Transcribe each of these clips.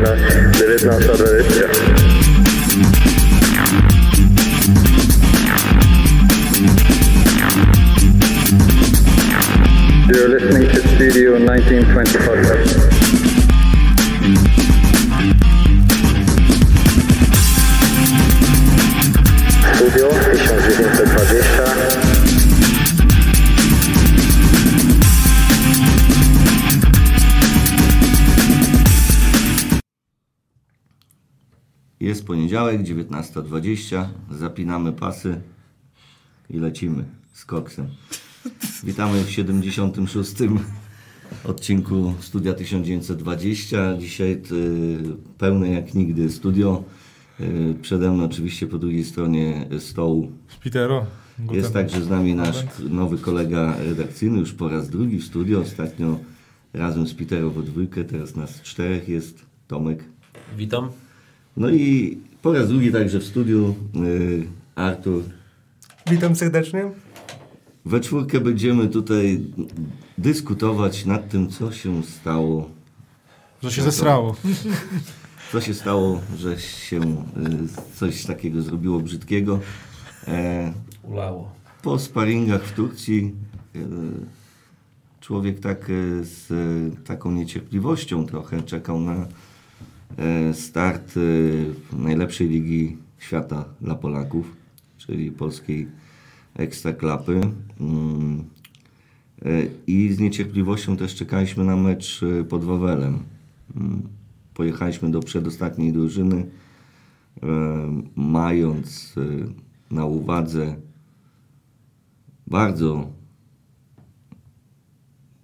godzina 19.20. You're listening to Studio 1920 Studio 1920 Jest poniedziałek, 19.20. Zapinamy pasy i lecimy z koksem. Witamy w 76. odcinku Studia 1920. Dzisiaj y, pełne jak nigdy studio. Y, przede mną oczywiście po drugiej stronie stołu Spitero. jest także z nami nasz nowy kolega redakcyjny, już po raz drugi w studio. Ostatnio razem z Peterem w dwójkę, teraz nas czterech jest Tomek. Witam. No i po raz drugi także w studiu y, Artur. Witam serdecznie. We czwórkę będziemy tutaj dyskutować nad tym, co się stało. Że się zesrało. Co się stało, że się y, coś takiego zrobiło brzydkiego. E, Ulało. po sparingach w Turcji y, człowiek tak y, z y, taką niecierpliwością trochę czekał na y, start y, najlepszej ligi świata dla Polaków, czyli polskiej ekstraklapy. Mm, y, I z niecierpliwością też czekaliśmy na mecz pod Wawelem. Mm, Pojechaliśmy do przedostatniej drużyny, mając na uwadze bardzo,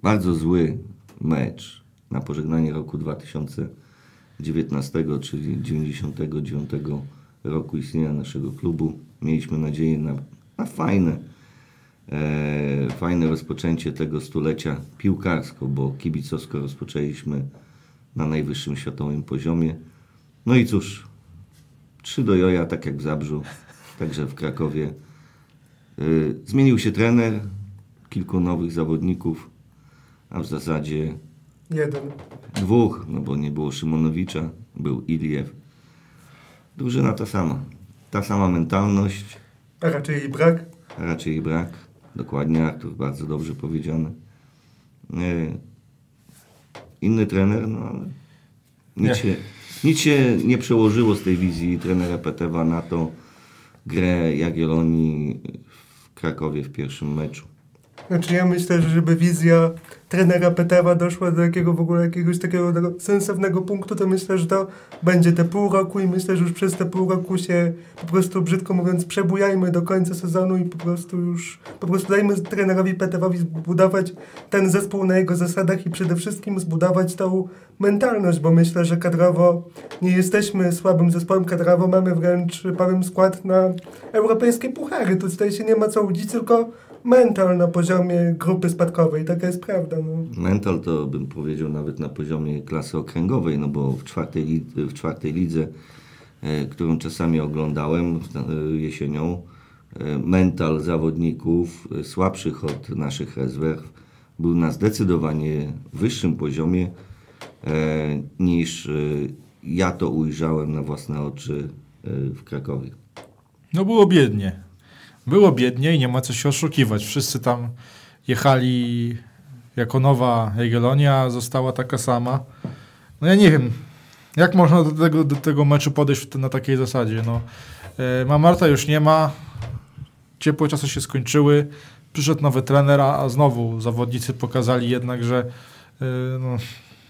bardzo zły mecz na pożegnanie roku 2019, czyli 99 roku istnienia naszego klubu. Mieliśmy nadzieję na, na fajne, e, fajne rozpoczęcie tego stulecia piłkarsko, bo kibicowsko rozpoczęliśmy na najwyższym światowym poziomie. No i cóż, 3 do joja, tak jak w Zabrzu, także w Krakowie. Y, Zmienił się trener, kilku nowych zawodników, a w zasadzie Jeden. dwóch, no bo nie było Szymonowicza, był Iliew. Drużyna ta sama. Ta sama mentalność, A raczej jej brak. a raczej jej brak. Dokładnie, Artur, bardzo dobrze powiedziane. Y, Inny trener, no ale nic, Nie. się, nic się nie przełożyło z tej wizji trenera Petewa na to grę Jagiellonii w Krakowie w pierwszym meczu. Znaczy ja myślę, że żeby wizja trenera Petewa doszła do jakiego w ogóle jakiegoś takiego sensownego punktu, to myślę, że to będzie te pół roku i myślę, że już przez te pół roku się po prostu brzydko mówiąc przebujajmy do końca sezonu i po prostu już po prostu dajmy trenerowi Petewowi zbudować ten zespół na jego zasadach i przede wszystkim zbudować tą mentalność, bo myślę, że kadrowo nie jesteśmy słabym zespołem kadrowo, mamy wręcz pełen skład na europejskie puchary. To tutaj się nie ma co łudzić, tylko mental na poziomie grupy spadkowej. Taka jest prawda. No. Mental to bym powiedział nawet na poziomie klasy okręgowej, no bo w czwartej, w czwartej lidze, e, którą czasami oglądałem e, jesienią, e, mental zawodników e, słabszych od naszych rezerw był na zdecydowanie wyższym poziomie e, niż e, ja to ujrzałem na własne oczy e, w Krakowie. No było biednie. Było biednie i nie ma co się oszukiwać. Wszyscy tam jechali jako nowa Jagiellonia, została taka sama. No ja nie wiem, jak można do tego, do tego meczu podejść na takiej zasadzie. No, e, Mamarta już nie ma, ciepłe czasy się skończyły, przyszedł nowy trener, a znowu zawodnicy pokazali jednak, że e, no,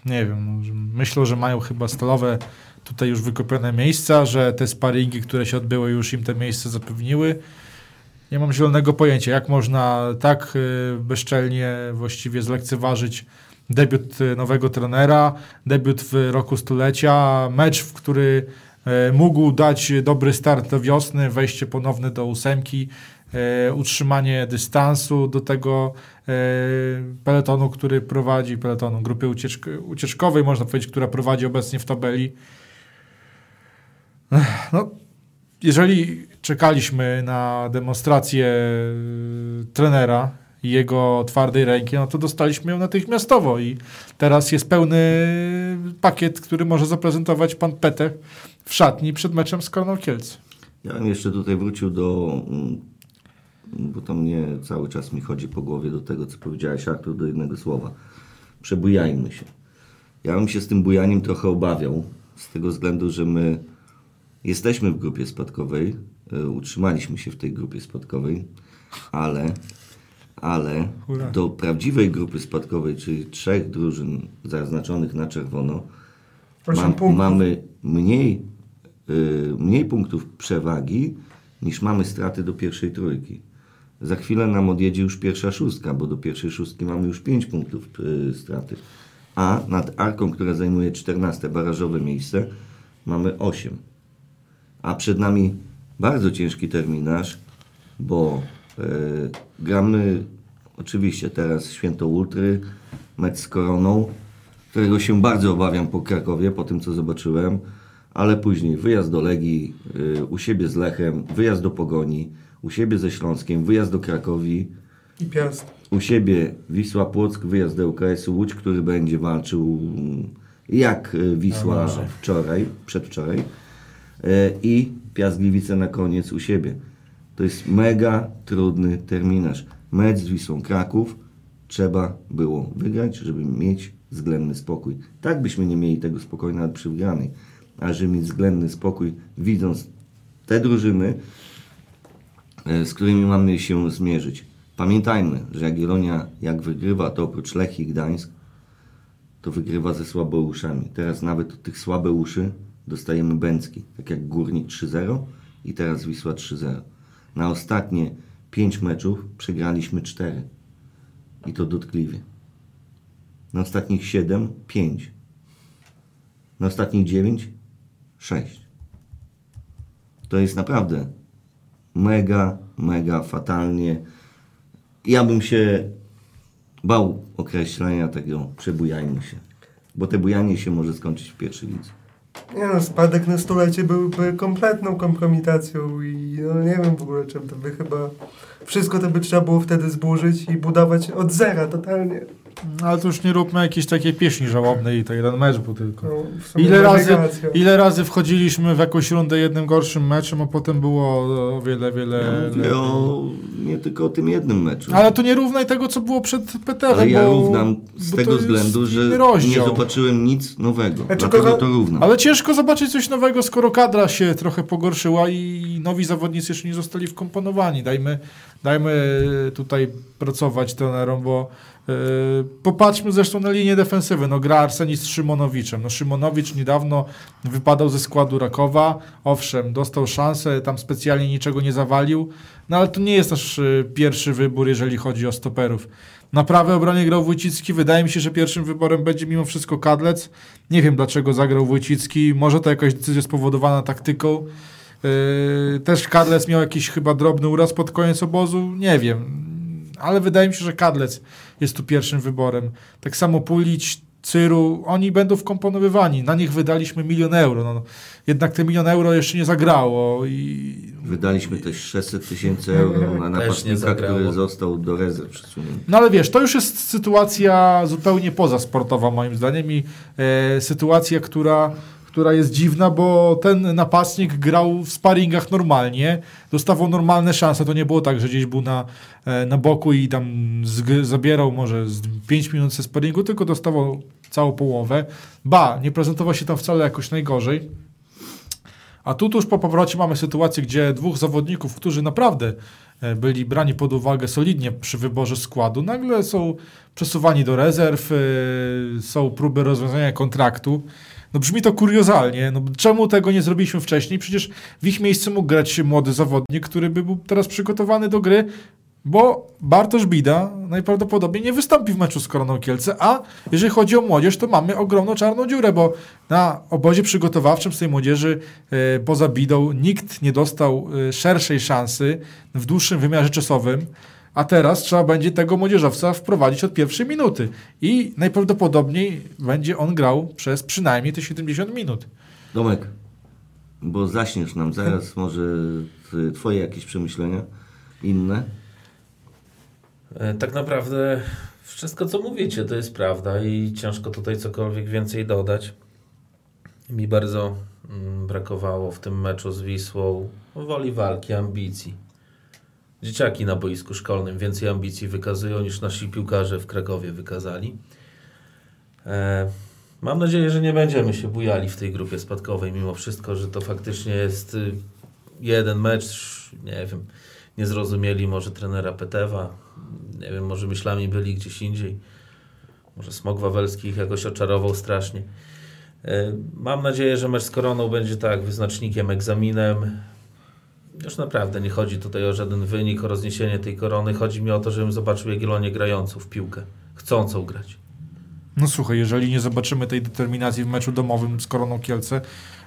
nie wiem, no, że myślą, że mają chyba stalowe tutaj już wykupione miejsca, że te sparingi, które się odbyły już im te miejsca zapewniły. Nie mam zielonego pojęcia, jak można tak y, bezczelnie właściwie zlekceważyć debiut y, nowego trenera, debiut w roku stulecia, mecz, w który y, mógł dać dobry start do wiosny, wejście ponowne do ósemki, utrzymanie dystansu do tego peletonu, który prowadzi, peletonu, grupy ucieczk ucieczkowej, można powiedzieć, która prowadzi obecnie w tabeli. No, jeżeli czekaliśmy na demonstrację y, trenera i jego twardej ręki, no to dostaliśmy ją natychmiastowo i teraz jest pełny pakiet, który może zaprezentować pan Petech w szatni przed meczem z Korną Kielce. Ja bym jeszcze tutaj wrócił do, mm, bo to mnie cały czas mi chodzi po głowie do tego, co powiedziałeś Artur, do jednego słowa. Przebujajmy się. Ja bym się z tym bujaniem trochę obawiał, z tego względu, że my jesteśmy w grupie spadkowej, e, utrzymaliśmy się w tej grupie spadkowej, ale, ale do prawdziwej grupy spadkowej, czyli trzech drużyn zaznaczonych na czerwono, mamy mniej, y, mniej punktów przewagi niż mamy straty do pierwszej trójki. Za chwilę nam odjedzie już pierwsza szóstka, bo do pierwszej szóstki mamy już 5 punktów y, straty. A nad Arką, która zajmuje 14 barażowe miejsce, mamy 8. A przed nami bardzo ciężki terminarz, bo y, gramy oczywiście teraz Święto Ultry, mecz z Koroną, którego się bardzo obawiam po Krakowie, po tym co zobaczyłem, ale później wyjazd do Legii, y, u siebie z Lechem, wyjazd do Pogoni, u siebie ze Śląskiem, wyjazd do Krakowi, I Piast. u siebie Wisła Płock, wyjazd do UKS-u Łódź, który będzie walczył jak y, Wisła wczoraj, przedwczoraj. I Piast Gliwice na koniec u siebie. To jest mega trudny terminarz. Mecz z Wisłą Kraków trzeba było wygrać, żeby mieć względny spokój. Tak byśmy nie mieli tego spokoju nawet przy wygranej, a żeby mieć względny spokój, widząc te drużyny, e, z którymi mamy się zmierzyć. Pamiętajmy, że Jagiellonia jak wygrywa, to oprócz Lechii Gdańsk, to wygrywa ze słabeuszami. Teraz nawet tych słabeuszy dostajemy Bęcki, tak jak Górnik 3-0 i teraz Wisła 3-0. Na ostatnie 5 meczów przegraliśmy 4 i to dotkliwie. Na ostatnich 7 5. Na ostatnich 9 6. To jest naprawdę mega, mega fatalnie. Ja bym się bał określenia tego przebujajmy się. Bo te bujanie się może skończyć w pierwszej lidze. Nie no, spadek na stulecie byłby kompletną kompromitacją i no nie wiem w ogóle czym to by chyba... Wszystko to by trzeba było wtedy zburzyć i budować od zera totalnie. Ale to już nie róbmy jakiejś takiej pieśni żałobnej i to jeden mecz był tylko. No, Ile razy, ile razy wchodziliśmy w jakąś rundę jednym gorszym meczem, a potem było o wiele, wiele Ja mówię o, nie tylko o tym jednym meczu. Ale to nie równaj tego, co było przed PTR. Ale ja bo, równam z tego względu, że nie zobaczyłem nic nowego. Znaczy, Dlatego to równam. Ale ciężko zobaczyć coś nowego, skoro kadra się trochę pogorszyła i nowi zawodnicy jeszcze nie zostali wkomponowani. Dajmy, dajmy tutaj pracować trenerom, bo popatrzmy zresztą na linię defensywy. No gra Arsenis z Szymonowiczem. No Szymonowicz niedawno wypadał ze składu Rakowa. Owszem, dostał szansę, tam specjalnie niczego nie zawalił, no ale to nie jest nasz yy, pierwszy wybór, jeżeli chodzi o stoperów. Na prawej obronie grał Wójcicki. Wydaje mi się, że pierwszym wyborem będzie mimo wszystko Kadlec. Nie wiem dlaczego zagrał Wójcicki. Może to jakaś decyzja spowodowana taktyką. Yy, też Kadlec miał jakiś chyba drobny uraz pod koniec obozu. Nie wiem. Ale wydaje mi się, że Kadlec jest tu pierwszym wyborem. Tak samo Pulić, Cyru, oni będą wkomponowywani. Na nich wydaliśmy milion euro. No, jednak te milion euro jeszcze nie zagrało i Wydaliśmy też 600 tysięcy euro na napastnika, który został do rezerw przesunięty. No ale wiesz, to już jest sytuacja zupełnie pozasportowa moim zdaniem i e, sytuacja, która, która jest dziwna, bo ten napastnik grał w sparingach normalnie, dostawał normalne szanse, to nie było tak, że gdzieś był na, e, na boku i tam zg- zabierał może z 5 minut ze sparingu, tylko dostawał całą połowę. Ba, nie prezentował się tam wcale jakoś najgorzej. A tu tuż po powrocie mamy sytuację, gdzie dwóch zawodników, którzy naprawdę e, byli brani pod uwagę solidnie przy wyborze składu, nagle są przesuwani do rezerw, e, są próby rozwiązania kontraktu. No brzmi to kuriozalnie. No, czemu tego nie zrobiliśmy wcześniej? Przecież w ich miejscu mógł grać młody zawodnik, który by był teraz przygotowany do gry, bo Bartosz Bida najprawdopodobniej nie wystąpi w meczu z Koroną Kielce, a jeżeli chodzi o młodzież, to mamy ogromną czarną dziurę, bo na obozie przygotowawczym z tej młodzieży e, poza Bidą nikt nie dostał e, szerszej szansy w dłuższym wymiarze czasowym, a teraz trzeba będzie tego młodzieżowca wprowadzić od pierwszej minuty i najprawdopodobniej będzie on grał przez przynajmniej te 70 minut. Domek, bo zaśniesz nam zaraz może twoje jakieś przemyślenia inne. E, Tak naprawdę wszystko, co mówicie, to jest prawda i ciężko tutaj cokolwiek więcej dodać. Mi bardzo mm, brakowało w tym meczu z Wisłą woli walki, ambicji. Dzieciaki na boisku szkolnym więcej ambicji wykazują niż nasi piłkarze w Krakowie wykazali. E, mam nadzieję, że nie będziemy się bujali w tej grupie spadkowej mimo wszystko, że to faktycznie jest y, jeden mecz, nie wiem, nie zrozumieli może trenera Petewa, nie wiem, może myślami byli gdzieś indziej. Może Smok Wawelski ich jakoś oczarował strasznie. E, Mam nadzieję, że mecz z Koroną będzie tak wyznacznikiem, egzaminem. Już naprawdę nie chodzi tutaj o żaden wynik, o rozniesienie tej korony. Chodzi mi o to, żebym zobaczył Jagiellonię grającą w piłkę. Chcącą grać. No słuchaj, jeżeli nie zobaczymy tej determinacji w meczu domowym z Koroną Kielce,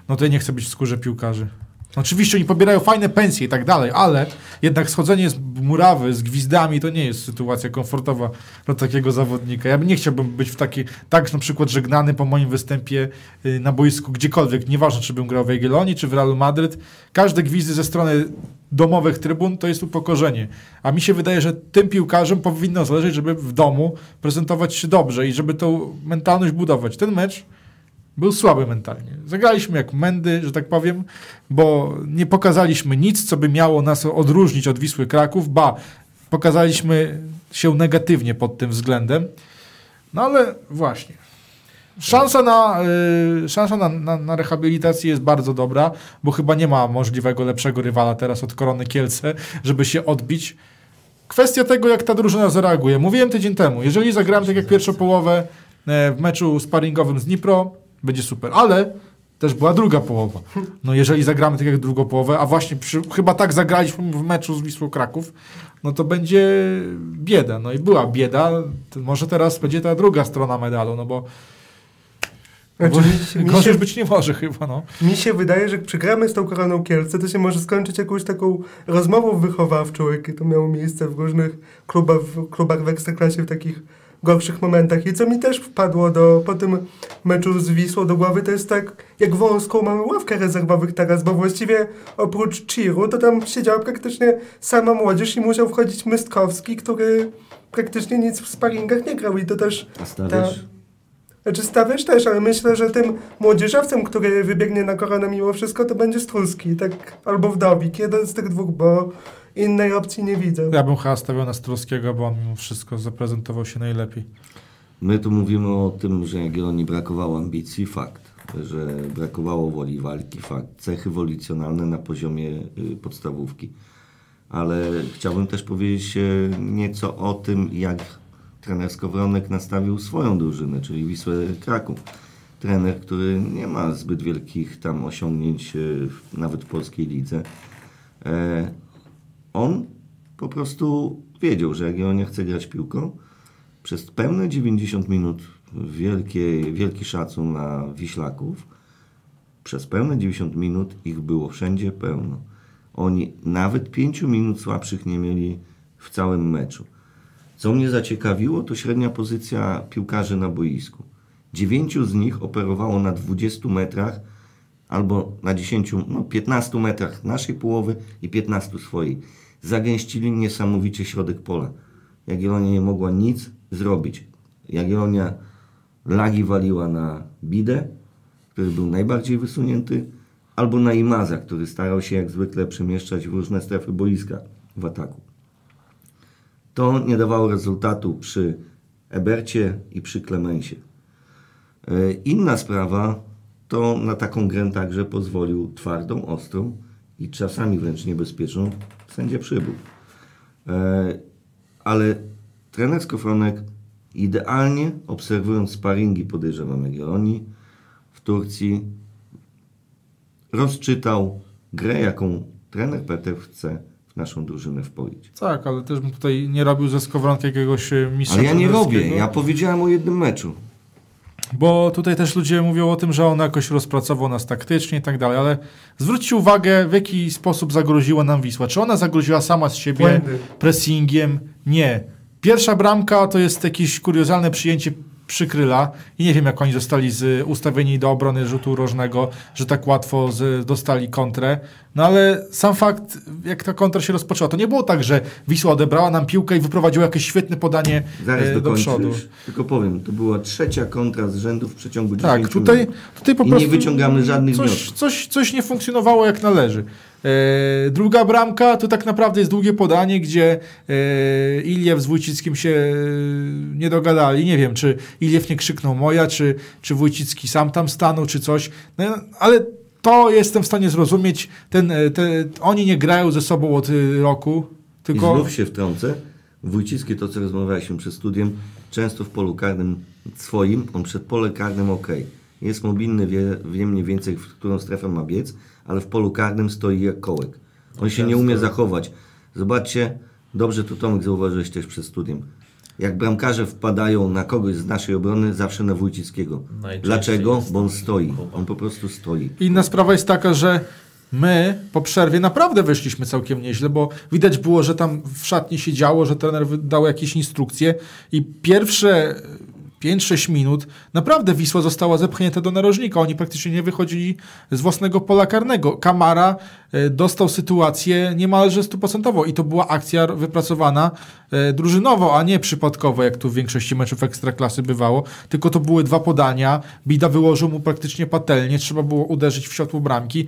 no to ja nie chcę być w skórze piłkarzy. Oczywiście oni pobierają fajne pensje i tak dalej, ale jednak schodzenie z murawy, z gwizdami, to nie jest sytuacja komfortowa dla takiego zawodnika. Ja bym nie chciałbym być w takiej, tak na przykład żegnany po moim występie y, na boisku gdziekolwiek, nieważne czy bym grał w Jagiellonii czy w Realu Madryt. Każde gwizdy ze strony domowych trybun to jest upokorzenie. A mi się wydaje, że tym piłkarzom powinno zależeć, żeby w domu prezentować się dobrze i żeby tą mentalność budować. Ten mecz był słaby mentalnie. Zagraliśmy jak mędy, że tak powiem, bo nie pokazaliśmy nic, co by miało nas odróżnić od Wisły Kraków, ba, pokazaliśmy się negatywnie pod tym względem. No ale właśnie. Szansa na, y, szansa na, na, na rehabilitację jest bardzo dobra, bo chyba nie ma możliwego lepszego rywala teraz od Korony Kielce, żeby się odbić. Kwestia tego, jak ta drużyna zareaguje. Mówiłem tydzień temu, jeżeli zagramy tak jak pierwszą połowę e, w meczu sparingowym z Dnipro, będzie super, ale też była druga połowa. No jeżeli zagramy tak jak drugą połowę, a właśnie przy, chyba tak zagraliśmy w meczu z Wisłą Kraków, no to będzie bieda. No i była bieda, może teraz będzie ta druga strona medalu, no bo, bo Znaczy, gorzej być nie może chyba, no. mi się wydaje, że jak przegramy z tą koroną Kielce, to się może skończyć jakąś taką rozmową wychowawczą, jakie to miało miejsce w różnych klubach, w klubach w Ekstraklasie w takich gorszych momentach. I co mi też wpadło do, po tym meczu z Wisłą do głowy, to jest tak, jak wąską mamy ławkę rezerwowych teraz, bo właściwie oprócz Chiru, to tam siedziała praktycznie sama młodzież i musiał wchodzić Mystkowski, który praktycznie nic w sparingach nie grał i to też A stawiasz? Znaczy stawiasz też, ale myślę, że tym młodzieżowcem, który wybiegnie na koronę mimo wszystko, to będzie Strulski, tak, albo Wdowik, jeden z tych dwóch, bo innej opcji nie widzę. Ja bym chyba stawiał na Struskiego, bo on mimo wszystko zaprezentował się najlepiej. My tu mówimy o tym, że Jagiellonii brakowało ambicji, fakt. Że brakowało woli walki, fakt. Cechy wolicjonalne na poziomie y, podstawówki. Ale chciałbym też powiedzieć y, nieco o tym, jak trener Skowronek nastawił swoją drużynę, czyli Wisłę Kraków. Trener, który nie ma zbyt wielkich tam osiągnięć y, nawet w polskiej lidze. On po prostu wiedział, że Jagiellonia chce grać piłką. Przez pełne 90 minut wielkie, wielki szacun na Wiślaków. Przez pełne 90 minut ich było wszędzie pełno. Oni nawet 5 minut słabszych nie mieli w całym meczu. Co mnie zaciekawiło, to średnia pozycja piłkarzy na boisku. Dziewięciu z nich operowało na 20 metrach albo na 10, no 15 metrach naszej połowy i 15 swojej. Zagęścili niesamowicie środek pola. Jagiellonia nie mogła nic zrobić. Jagiellonia lagi waliła na Bidę, który był najbardziej wysunięty, albo na Imaza, który starał się jak zwykle przemieszczać w różne strefy boiska w ataku. To nie dawało rezultatu przy Ebercie i przy Klemensie. E, Inna sprawa to na taką grę także pozwolił twardą, ostrą i czasami wręcz niebezpieczną sędzia przybył. E, Ale trener Skowronek idealnie obserwując sparingi podejrzewam Jagiellonii w Turcji rozczytał grę, jaką trener Petew chce w naszą drużynę wpoić. Tak, ale też bym tutaj nie robił ze Skowronki jakiegoś e, mistrza Ale ja nie robię, ja powiedziałem o jednym meczu. Bo tutaj też ludzie mówią o tym, że on jakoś rozpracował nas taktycznie i tak dalej, ale zwróćcie uwagę, w jaki sposób zagroziła nam Wisła. Czy ona zagroziła sama z siebie Błędy. pressingiem? Nie. Pierwsza bramka to jest jakieś kuriozalne przyjęcie przykryla i nie wiem, jak oni zostali z, ustawieni do obrony rzutu rożnego, że tak łatwo z, dostali kontrę. No ale sam fakt, jak ta kontra się rozpoczęła, to nie było tak, że Wisła odebrała nam piłkę i wyprowadziła jakieś świetne podanie Zaraz e, do przodu. Tylko powiem, to była trzecia kontra z rzędu w przeciągu 10 Tak, tutaj, minut. tutaj po I prostu nie wyciągamy żadnych coś, wniosków. coś, coś nie funkcjonowało jak należy. E, druga bramka to tak naprawdę jest długie podanie, gdzie e, Iliew z Wójcickim się e, nie dogadali. Nie wiem, czy Iliew nie krzyknął moja, czy, czy Wójcicki sam tam stanął, czy coś. No, ale to jestem w stanie zrozumieć. Ten, te, oni nie grają ze sobą od roku, I tylko... znów się wtrącę. Wójcickie, to co rozmawialiśmy przed studiem, często w polu karnym swoim, on przed pole karnym ok. Jest mobilny, wie, wie mniej więcej, w którą strefę ma biec, ale w polu karnym stoi jak kołek. On się nie umie zachować. Zobaczcie, dobrze to Tomek zauważyłeś też przed studiem. Jak bramkarze wpadają na kogoś z naszej obrony, zawsze na Wójcickiego. Dlaczego? Bo on stoi. On po prostu stoi. Inna sprawa jest taka, że my po przerwie naprawdę wyszliśmy całkiem nieźle, bo widać było, że tam w szatni się działo, że trener dał jakieś instrukcje i pierwsze 5-6 minut naprawdę Wisła została zepchnięta do narożnika. Oni praktycznie nie wychodzili z własnego pola karnego. Kamara e, dostał sytuację niemalże stuprocentowo i to była akcja wypracowana e, drużynowo, a nie przypadkowo, jak tu w większości meczów Ekstraklasy bywało. Tylko to były dwa podania. Bida wyłożył mu praktycznie patelnie, trzeba było uderzyć w światło bramki.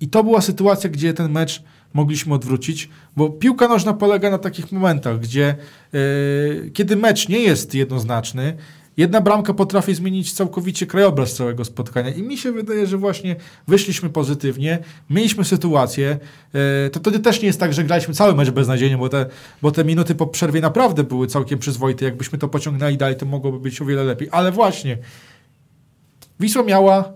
I to była sytuacja, gdzie ten mecz mogliśmy odwrócić, bo piłka nożna polega na takich momentach, gdzie e, kiedy mecz nie jest jednoznaczny, jedna bramka potrafi zmienić całkowicie krajobraz całego spotkania i mi się wydaje, że właśnie wyszliśmy pozytywnie, mieliśmy sytuację, e, to wtedy też nie jest tak, że graliśmy cały mecz beznadziejnie, bo te, bo te minuty po przerwie naprawdę były całkiem przyzwoite, jakbyśmy to pociągnęli dalej, to mogłoby być o wiele lepiej, ale właśnie Wisła miała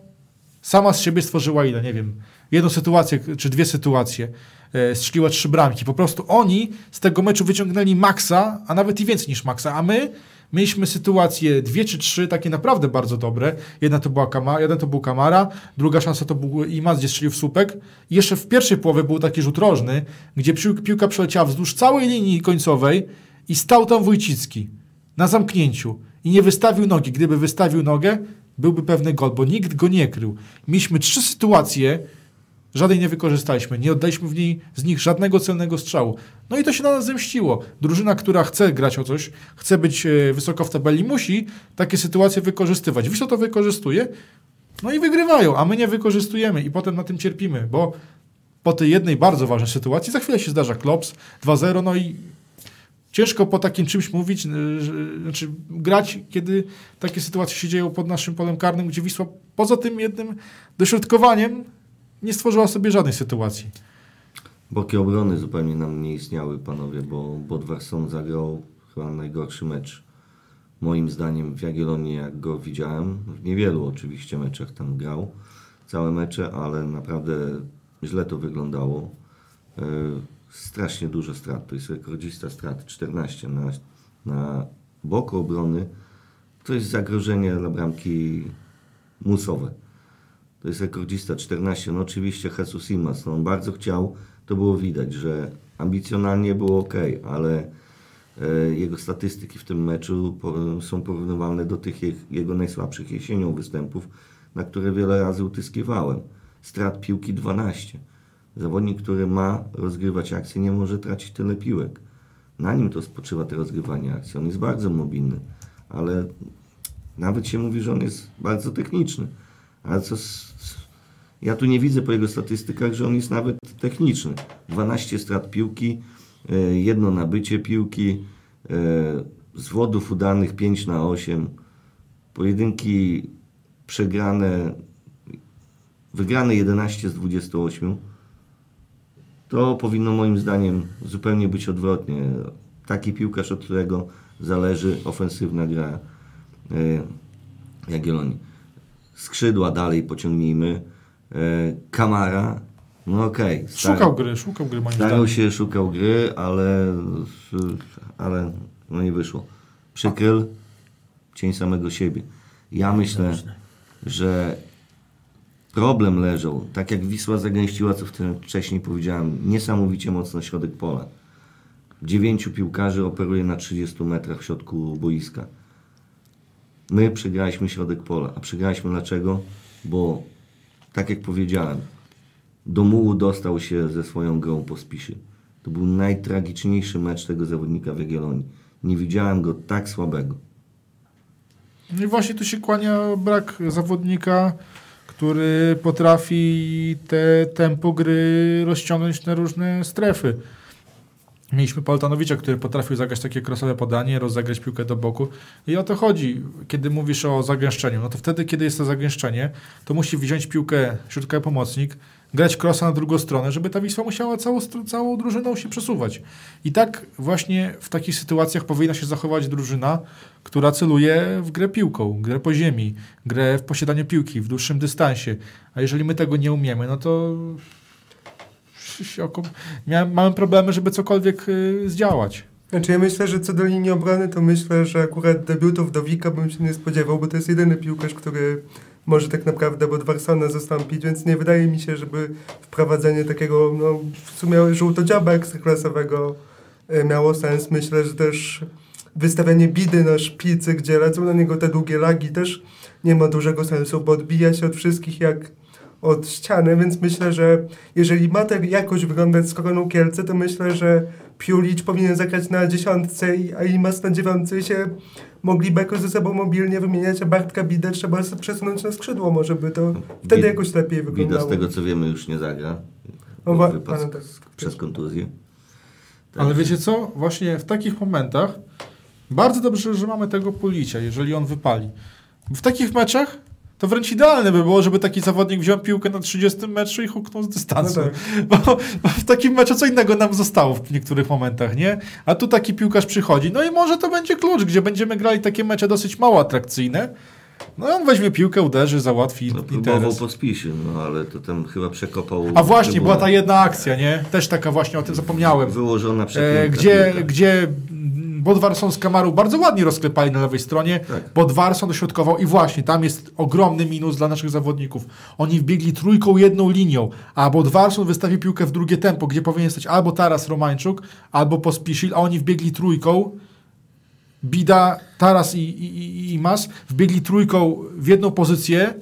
sama z siebie stworzyła ile, nie wiem, jedną sytuację, czy dwie sytuacje, e, strzeliła trzy bramki. Po prostu oni z tego meczu wyciągnęli maksa, a nawet i więcej niż maksa, a my mieliśmy sytuacje dwie czy trzy, takie naprawdę bardzo dobre. Jedna to była Kama, jeden to był Kamara, druga szansa to był Imaz, gdzie strzelił w słupek. I jeszcze w pierwszej połowie był taki rzut rożny, gdzie pił- piłka przeleciała wzdłuż całej linii końcowej i stał tam Wójcicki na zamknięciu i nie wystawił nogi. Gdyby wystawił nogę, byłby pewny gol, bo nikt go nie krył. Mieliśmy trzy sytuacje, żadnej nie wykorzystaliśmy. Nie oddaliśmy w niej z nich żadnego celnego strzału. No i to się na nas zemściło. Drużyna, która chce grać o coś, chce być e, wysoko w tabeli, musi takie sytuacje wykorzystywać. Wisła to wykorzystuje, no i wygrywają, a my nie wykorzystujemy i potem na tym cierpimy, bo po tej jednej bardzo ważnej sytuacji za chwilę się zdarza klops 2-0, no i ciężko po takim czymś mówić, znaczy grać, kiedy takie sytuacje się dzieją pod naszym polem karnym, gdzie Wisła poza tym jednym dośrodkowaniem nie stworzyła sobie żadnej sytuacji. Boki obrony zupełnie nam nie istniały, panowie, bo Bodwarson zagrał chyba najgorszy mecz. Moim zdaniem w Jagiellonii, jak go widziałem, w niewielu oczywiście meczach tam grał, całe mecze, ale naprawdę źle to wyglądało. E, strasznie dużo strat, to jest rekordzista strat, 14 na, na boku obrony. To jest zagrożenie dla bramki musowe. To jest rekordzista 14. No oczywiście Jesus Imas, no on bardzo chciał, to było widać, że ambicjonalnie było ok, ale e, jego statystyki w tym meczu są porównywalne do tych je, jego najsłabszych jesienią występów, na które wiele razy utyskiwałem. Strat piłki 12. Zawodnik, który ma rozgrywać akcję, nie może tracić tyle piłek. Na nim to spoczywa to rozgrywanie akcji. On jest bardzo mobilny, ale nawet się mówi, że on jest bardzo techniczny. Ale co z, ja tu nie widzę po jego statystykach, że on jest nawet techniczny. 12 strat piłki, e, jedno nabycie piłki, e, zwodów udanych 5 na 8, pojedynki przegrane, wygrane 11 z 28. To powinno moim zdaniem zupełnie być odwrotnie. Taki piłkarz, od którego zależy ofensywna gra e, Jagiellonii skrzydła dalej pociągnijmy. E, Kamara, no okej. star- Szukał gry, szukał gry moim Starał się, szukał gry, ale, ale no nie wyszło. Przykryl, cień samego siebie. Ja myślę, że problem leżał, tak jak Wisła zagęściła, co wcześniej powiedziałem, niesamowicie mocno środek pola. Dziewięciu piłkarzy operuje na 30 metrach w środku boiska. My przegraliśmy środek pola. A przegraliśmy dlaczego? Bo, tak jak powiedziałem, do mułu dostał się ze swoją grą po spiszy. To był najtragiczniejszy mecz tego zawodnika w Jagiellonii. Nie widziałem go tak słabego. No i właśnie tu się kłania brak zawodnika, który potrafi te tempo gry rozciągnąć na różne strefy. Mieliśmy Poltanowicza, który potrafił zagrać takie krosowe podanie, rozegrać piłkę do boku. I o to chodzi, kiedy mówisz o zagęszczeniu. No to wtedy, kiedy jest to zagęszczenie, to musi wziąć piłkę środkowy pomocnik, grać krosa na drugą stronę, żeby ta Wisła musiała całą, całą drużyną się przesuwać. I tak właśnie w takich sytuacjach powinna się zachować drużyna, która celuje w grę piłką, grę po ziemi, grę w posiadanie piłki w dłuższym dystansie. A jeżeli my tego nie umiemy, no to miałem, mamy problemy, żeby cokolwiek y, zdziałać. Znaczy ja myślę, że co do linii obrony, to myślę, że akurat debiutów do Wika bym się nie spodziewał, bo to jest jedyny piłkarz, który może tak naprawdę Bodwarsona zastąpić, więc nie wydaje mi się, żeby wprowadzenie takiego, no w sumie żółtodziaba ekstraklasowego e, miało sens. Myślę, że też wystawianie bidy na szpicy, gdzie lecą na niego te długie lagi, też nie ma dużego sensu, bo odbija się od wszystkich jak od ściany, więc myślę, że jeżeli ma tak jakoś wyglądać z koroną Kielce, to myślę, że Piulicz powinien zagrać na dziesiątce, i- a Imas na dziewiątce się mogliby jakoś ze sobą mobilnie wymieniać, a Bartka Bidę trzeba przesunąć na skrzydło, może by to wtedy Bid- jakoś lepiej wyglądało. z tego co wiemy już nie zagra. O, wa- Wypadł no tak. przez kontuzję. Ale Także- wiecie co? Właśnie w takich momentach bardzo dobrze, że mamy tego Pulicia, jeżeli on wypali. W takich meczach to wręcz idealne by było, żeby taki zawodnik wziął piłkę na 30 meczu i huknął z dystansu. No bo, bo w takim meczu co innego nam zostało w niektórych momentach, nie? A tu taki piłkarz przychodzi. No i może to będzie klucz, gdzie będziemy grali takie mecze dosyć mało atrakcyjne. No i on weźmie piłkę, uderzy, załatwi No, próbował interes. po spisie, no ale to tam chyba przekopał... A właśnie, trybunę. była ta jedna akcja, nie? Też taka właśnie, o tym zapomniałem. Wyłożona E, przepiękna gdzie, piłka. gdzie Bodwarson z Kamaru bardzo ładnie rozklepali na lewej stronie. Tak. Bodwarson dośrodkował i właśnie tam jest ogromny minus dla naszych zawodników. Oni wbiegli trójką, jedną linią, a Bodwarson wystawił piłkę w drugie tempo, gdzie powinien stać albo Taras Romańczuk, albo Pospisil, a oni wbiegli trójką. Bida, Taras i, i, i- i Mas wbiegli trójką w jedną pozycję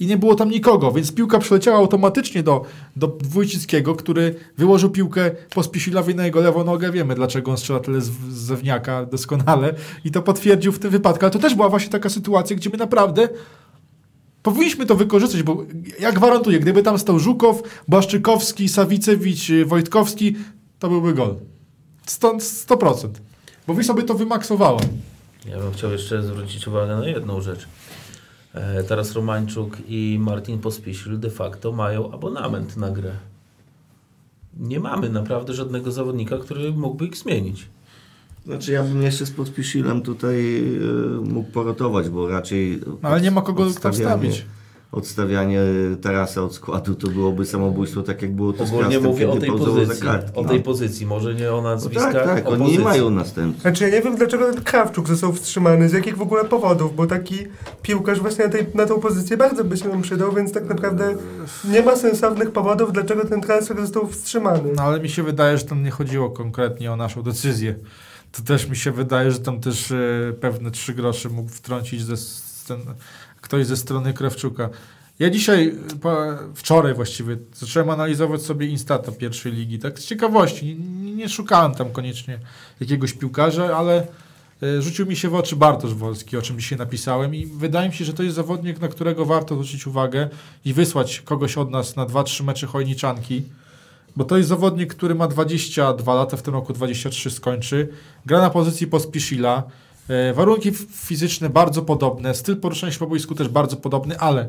i nie było tam nikogo, więc piłka przyleciała automatycznie do, do Wójcickiego, który wyłożył piłkę po Spisilowi na jego lewą nogę. Wiemy, dlaczego on strzela tyle z, z zewniaka doskonale i to potwierdził w tym wypadku. Ale to też była właśnie taka sytuacja, gdzie my naprawdę powinniśmy to wykorzystać, bo ja gwarantuję, gdyby tam stał Żukow, Błaszczykowski, Sawicewicz, Wojtkowski, to byłby gol. Stąd 100%. Bo Wisła by to wymaksowała. Ja bym chciał jeszcze zwrócić uwagę na jedną rzecz. E, teraz Romańczuk i Martin Pospisil de facto mają abonament na grę. Nie mamy naprawdę żadnego zawodnika, który mógłby ich zmienić. Znaczy ja bym jeszcze z Podpisilem tutaj e, mógł porotować, bo raczej... No, ale nie ma kogo odstawianie- wstawić. Odstawianie Tarasa od składu to byłoby samobójstwo, tak jak było to z Ogólnie mówię o tej pozycji. kartki. O no. tej pozycji, może nie o No nazwiskach, tak, tak, o oni nie mają następcy. Znaczy ja nie wiem, dlaczego ten Krawczuk został wstrzymany, z jakich w ogóle powodów, bo taki piłkarz właśnie na, tej, na tą pozycję bardzo by się nam przydał, więc tak naprawdę nie ma sensownych powodów, dlaczego ten transfer został wstrzymany. No ale mi się wydaje, że tam nie chodziło konkretnie o naszą decyzję. To też mi się wydaje, że tam też e, pewne trzy grosze mógł wtrącić ze, ten, ktoś ze strony Krawczuka. Ja dzisiaj, wczoraj właściwie, zacząłem analizować sobie Instata pierwszej ligi, tak z ciekawości. Nie, nie szukałem tam koniecznie jakiegoś piłkarza, ale e, rzucił mi się w oczy Bartosz Wolski, o czym dzisiaj napisałem i wydaje mi się, że to jest zawodnik, na którego warto zwrócić uwagę i wysłać kogoś od nas na 2-3 mecze chojniczanki. Bo to jest zawodnik, który ma 22 lata, w tym roku 23 skończy. Gra na pozycji Pospiszila. E, warunki fizyczne bardzo podobne, styl poruszania się po boisku też bardzo podobny, ale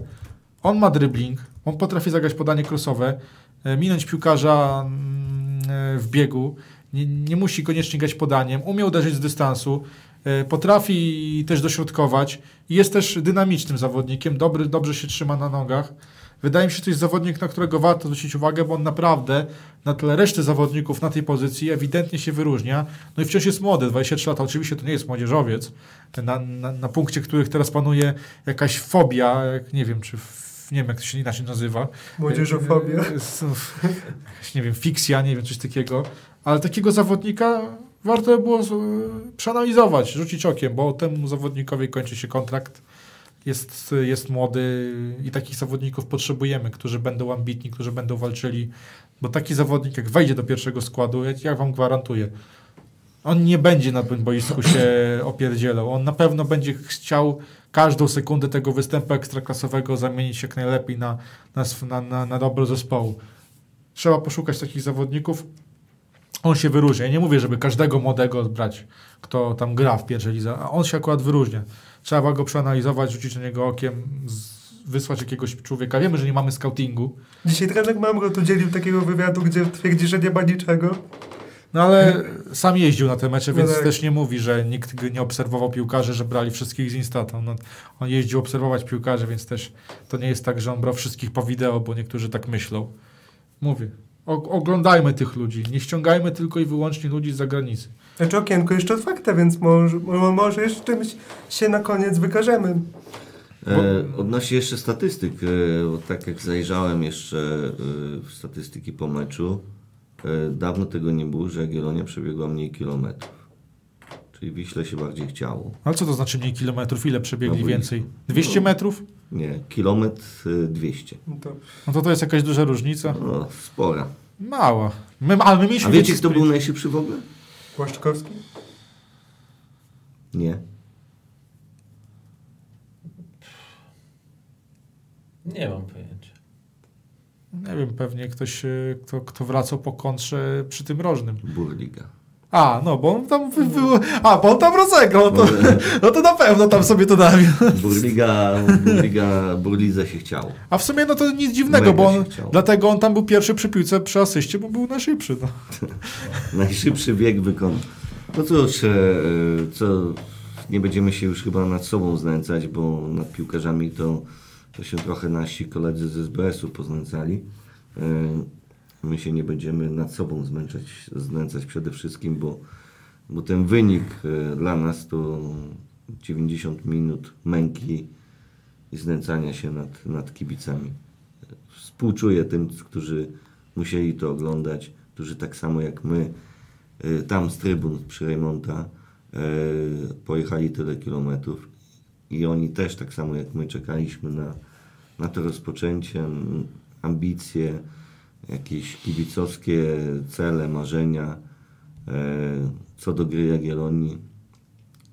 on ma dribbling, on potrafi zagrać podanie crossowe, e, minąć piłkarza mm, e, w biegu, nie, nie musi koniecznie grać podaniem, umie uderzyć z dystansu, potrafi też dośrodkować jest też dynamicznym zawodnikiem, dobry, dobrze się trzyma na nogach. Wydaje mi się, że to jest zawodnik, na którego warto zwrócić uwagę, bo on naprawdę na tle reszty zawodników na tej pozycji ewidentnie się wyróżnia. No i wciąż jest młody, 23 lata. Oczywiście to nie jest młodzieżowiec, na, na, na punkcie których teraz panuje jakaś fobia, jak, nie wiem, czy nie wiem, jak to się inaczej nazywa. Młodzieżofobia. E, e, jakaś, nie wiem, fiksja, nie wiem, coś takiego. Ale takiego zawodnika warto było przeanalizować, rzucić okiem, bo temu zawodnikowi kończy się kontrakt. Jest, jest młody i takich zawodników potrzebujemy, którzy będą ambitni, którzy będą walczyli. Bo taki zawodnik, jak wejdzie do pierwszego składu, ja, ja wam gwarantuję, on nie będzie na tym boisku się opierdzielał. On na pewno będzie chciał każdą sekundę tego występu ekstraklasowego zamienić jak najlepiej na, na, na, na dobro zespołu. Trzeba poszukać takich zawodników. On się wyróżnia. Ja nie mówię, żeby każdego młodego brać, kto tam gra w pierwszej lidze, a on się akurat wyróżnia. Trzeba go przeanalizować, rzucić na niego okiem, wysłać jakiegoś człowieka. Wiemy, że nie mamy scoutingu, Dzisiaj trener Mamrot udzielił takiego wywiadu, gdzie twierdzi, że nie ma niczego. No ale sam jeździł na te mecze, No więc tak. też nie mówi, że nikt nie obserwował piłkarzy, że brali wszystkich z Instata. No, on jeździł obserwować piłkarzy, więc też to nie jest tak, że on brał wszystkich po wideo, bo niektórzy tak myślą. Mówię, o, oglądajmy tych ludzi, nie ściągajmy tylko i wyłącznie ludzi z zagranicy. Znaczy okienko jeszcze otwarte, więc może, mo- może jeszcze czymś się na koniec wykażemy. E, odnośnie jeszcze statystyk, e, bo tak jak zajrzałem jeszcze e, w statystyki po meczu, e, dawno tego nie było, że Jagiellonia przebiegła mniej kilometrów. Czyli Wiśle się bardziej chciało. Ale co to znaczy mniej kilometrów? Ile przebiegli boisku. więcej? 200 metrów? Nie, kilometr e, 200. No to No to to jest jakaś duża różnica? No, spora. Mała. My, ale my mieliśmy A wiecie, kto był najszybszy w ogóle? Płaszczkowski? Nie. Nie mam pojęcia. Nie wiem, pewnie ktoś, e, kto, kto wracał po kontrze przy tym rożnym. Burliga. A, no, bo on tam wy, wy, A, bo on tam rozegrał, no to, no to na pewno tam sobie to nawił. Burliga, Burliga, Burlidze się chciało. A w sumie no to nic dziwnego, Mega bo on, dlatego on tam był pierwszy przy piłce przy asyście, bo był najszybszy. No. Najszybszy bieg wykonał. No cóż, e, co, nie będziemy się już chyba nad sobą znęcać, bo nad piłkarzami to, to się trochę nasi koledzy z SBS-u poznęcali. E, My się nie będziemy nad sobą zmęczać, znęcać przede wszystkim, bo, bo ten wynik e, dla nas to 90 minut męki i znęcania się nad, nad kibicami. Współczuję tym, którzy musieli to oglądać, którzy tak samo jak my y, tam z trybun przy Rejmonta y, pojechali tyle kilometrów i oni też tak samo jak my czekaliśmy na, na to rozpoczęcie, ambicje, jakieś kibicowskie cele, marzenia y, co do gry Jagiellonii.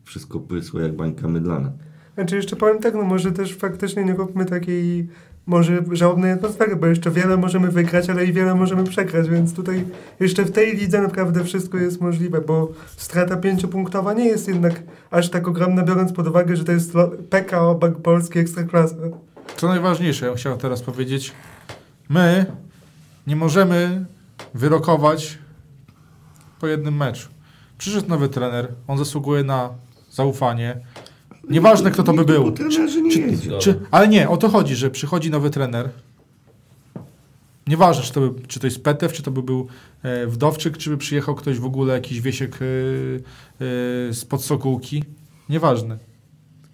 Wszystko prysło jak bańka mydlana. Znaczy jeszcze powiem tak, no może też faktycznie nie róbmy takiej może żałobnej atmosfery, bo jeszcze wiele możemy wygrać, ale i wiele możemy przegrać, więc tutaj jeszcze w tej lidze naprawdę wszystko jest możliwe, bo strata pięciopunktowa nie jest jednak aż tak ogromna, biorąc pod uwagę, że to jest PKO Bank Polski Ekstraklasa. Co najważniejsze, ja chciałem teraz powiedzieć, my nie możemy wyrokować po jednym meczu. Przyszedł nowy trener, on zasługuje na zaufanie. Nieważne, kto to by był. nie jedzie. Czy, ale nie, o to chodzi, że przychodzi nowy trener. Nieważne, czy to, by, czy to jest Petew, czy to by był e, Wdowczyk, czy by przyjechał ktoś w ogóle, jakiś Wiesiek e, e, z Podsokółki. Nieważne.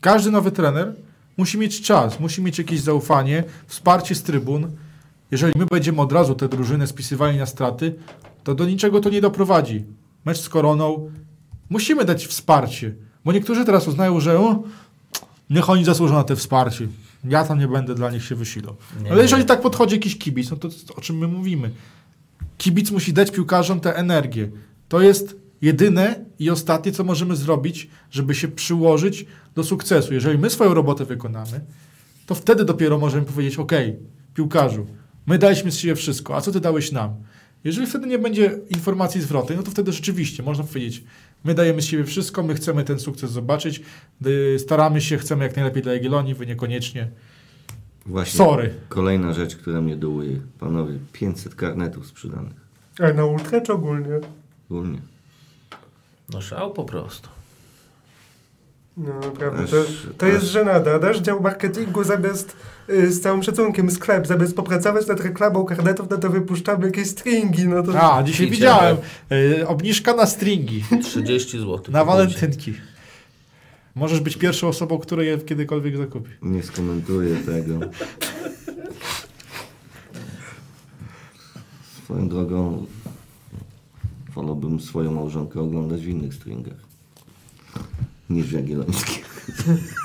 Każdy nowy trener musi mieć czas, musi mieć jakieś zaufanie, wsparcie z trybun. Jeżeli my będziemy od razu te drużyny spisywali na straty, to do niczego to nie doprowadzi. Mecz z Koroną musimy dać wsparcie, bo niektórzy teraz uznają, że o, niech oni zasłużą na te wsparcie. Ja tam nie będę dla nich się wysilał. Nie, Ale jeżeli nie. tak podchodzi jakiś kibic, no to o czym my mówimy? Kibic musi dać piłkarzom tę energię. To jest jedyne i ostatnie, co możemy zrobić, żeby się przyłożyć do sukcesu. Jeżeli my swoją robotę wykonamy, to wtedy dopiero możemy powiedzieć, ok, piłkarzu, my daliśmy z siebie wszystko, a co ty dałeś nam? Jeżeli wtedy nie będzie informacji zwrotnej, no to wtedy rzeczywiście można powiedzieć, my dajemy z siebie wszystko, my chcemy ten sukces zobaczyć, y, staramy się, chcemy jak najlepiej dla Jagiellonii, wy niekoniecznie. Właśnie Sorry. kolejna rzecz, która mnie dołuje. Panowie, 500 karnetów sprzedanych. Ale na ultra czy ogólnie? Ogólnie. No szał po prostu. No naprawdę, to, to jest żenada. Nasz dział marketingu zamiast y, z całym szacunkiem sklep, zamiast popracować nad reklamą karnetów, no to wypuszczamy jakieś stringi, no to... A, dzisiaj widziałem. Y, obniżka na stringi, 30 zł. na walentynki. Możesz być pierwszą osobą, która je kiedykolwiek zakupi. Nie skomentuję tego. Swoją drogą wolałbym swoją małżonkę oglądać w innych stringach niż w jagiellońskich.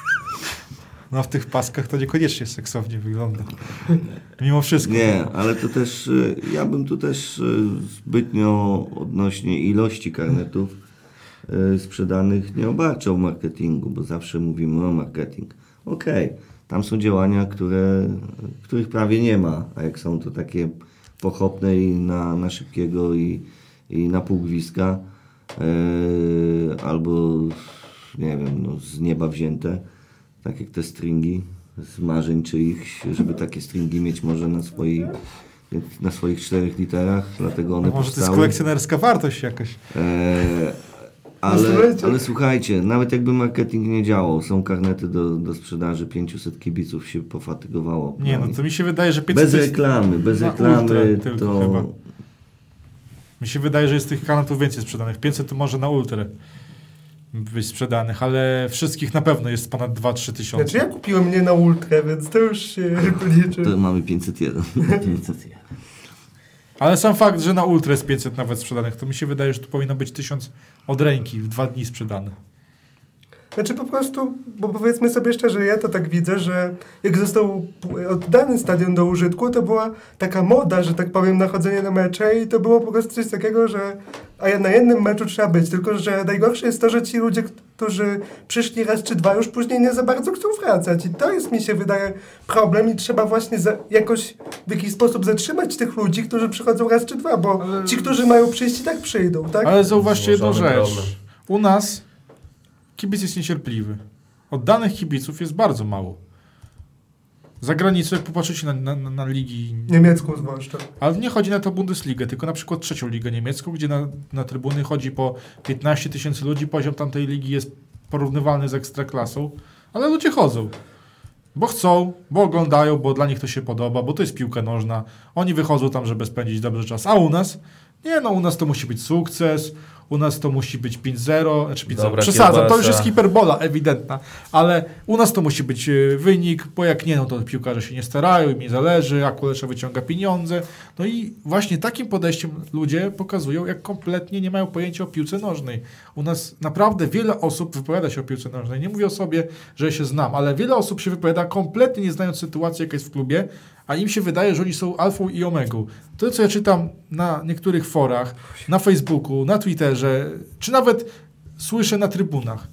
No w tych paskach to niekoniecznie seksownie wygląda. Mimo wszystko. Nie, ale to też, y, ja bym tu też y, zbytnio odnośnie ilości karnetów y, sprzedanych nie obarczał marketingu, bo zawsze mówimy o marketing. Okej, tam są działania, które, których prawie nie ma, a jak są to takie pochopne i na, na szybkiego i, i na pół gwizdka, y, albo nie wiem, no, z nieba wzięte, tak jak te stringi z marzeń czyichś, żeby takie stringi mieć może na swoich, na swoich czterech literach, dlatego one No może to jest kolekcjonerska wartość jakaś. E, ale, słuchajcie. ale słuchajcie, nawet jakby marketing nie działał, są karnety do, do sprzedaży, 500 kibiców się pofatygowało. Nie, no to mi się wydaje, że 500 Bez reklamy, bez reklamy to... chyba. Mi się wydaje, że jest tych kanałów więcej sprzedanych. 500 to może na ultrę być sprzedanych, ale wszystkich na pewno jest ponad 2-3 tysiące. Znaczy ja kupiłem mnie na ultrę, więc to już się liczy. To mamy 501. Ale sam fakt, że na ultrę jest 500 nawet sprzedanych, to mi się wydaje, że tu powinno być 1000 od ręki w dwa dni sprzedane. Znaczy po prostu, bo powiedzmy sobie szczerze, ja to tak widzę, że jak został oddany stadion do użytku, to była taka moda, że tak powiem, na chodzenie na mecze i to było po prostu coś takiego, że a ja na jednym meczu trzeba być, tylko że najgorsze jest to, że ci ludzie, którzy przyszli raz czy dwa, już później nie za bardzo chcą wracać i to jest, mi się wydaje, problem i trzeba właśnie za, jakoś w jakiś sposób zatrzymać tych ludzi, którzy przychodzą raz czy dwa, bo Ale- ci, którzy mają przyjść i tak przyjdą, tak? Ale zauważcie jedną rzecz. U nas kibic jest niecierpliwy. Oddanych kibiców jest bardzo mało. Za granicą, jak popatrzycie na, na, na, ligi, Niemiecką zwłaszcza. ale nie chodzi na to Bundesligę, tylko na przykład trzecią ligę niemiecką, gdzie na, na trybuny chodzi po 15 tysięcy ludzi, poziom tamtej ligi jest porównywalny z ekstraklasą, ale ludzie chodzą. Bo chcą, bo oglądają, bo dla nich to się podoba, bo to jest piłka nożna. Oni wychodzą tam, żeby spędzić dobry czas. A u nas? Nie, no u nas to musi być sukces, u nas to musi być 5-0, znaczy 5-0. Dobra Przesadzam, to już jest hiperbola ewidentna, ale u nas to musi być e, wynik, bo jak nie, no to piłkarze się nie starają, im nie zależy, a Kulesza wyciąga pieniądze. No i właśnie takim podejściem ludzie pokazują, jak kompletnie nie mają pojęcia o piłce nożnej. U nas naprawdę wiele osób wypowiada się o piłce nożnej. Nie mówię o sobie, że się znam, ale wiele osób się wypowiada kompletnie nie znając sytuacji, jaka jest w klubie, a im się wydaje, że oni są alfą i omegą. To, co ja czytam na niektórych forach, na Facebooku, na Twitterze, czy nawet słyszę na trybunach,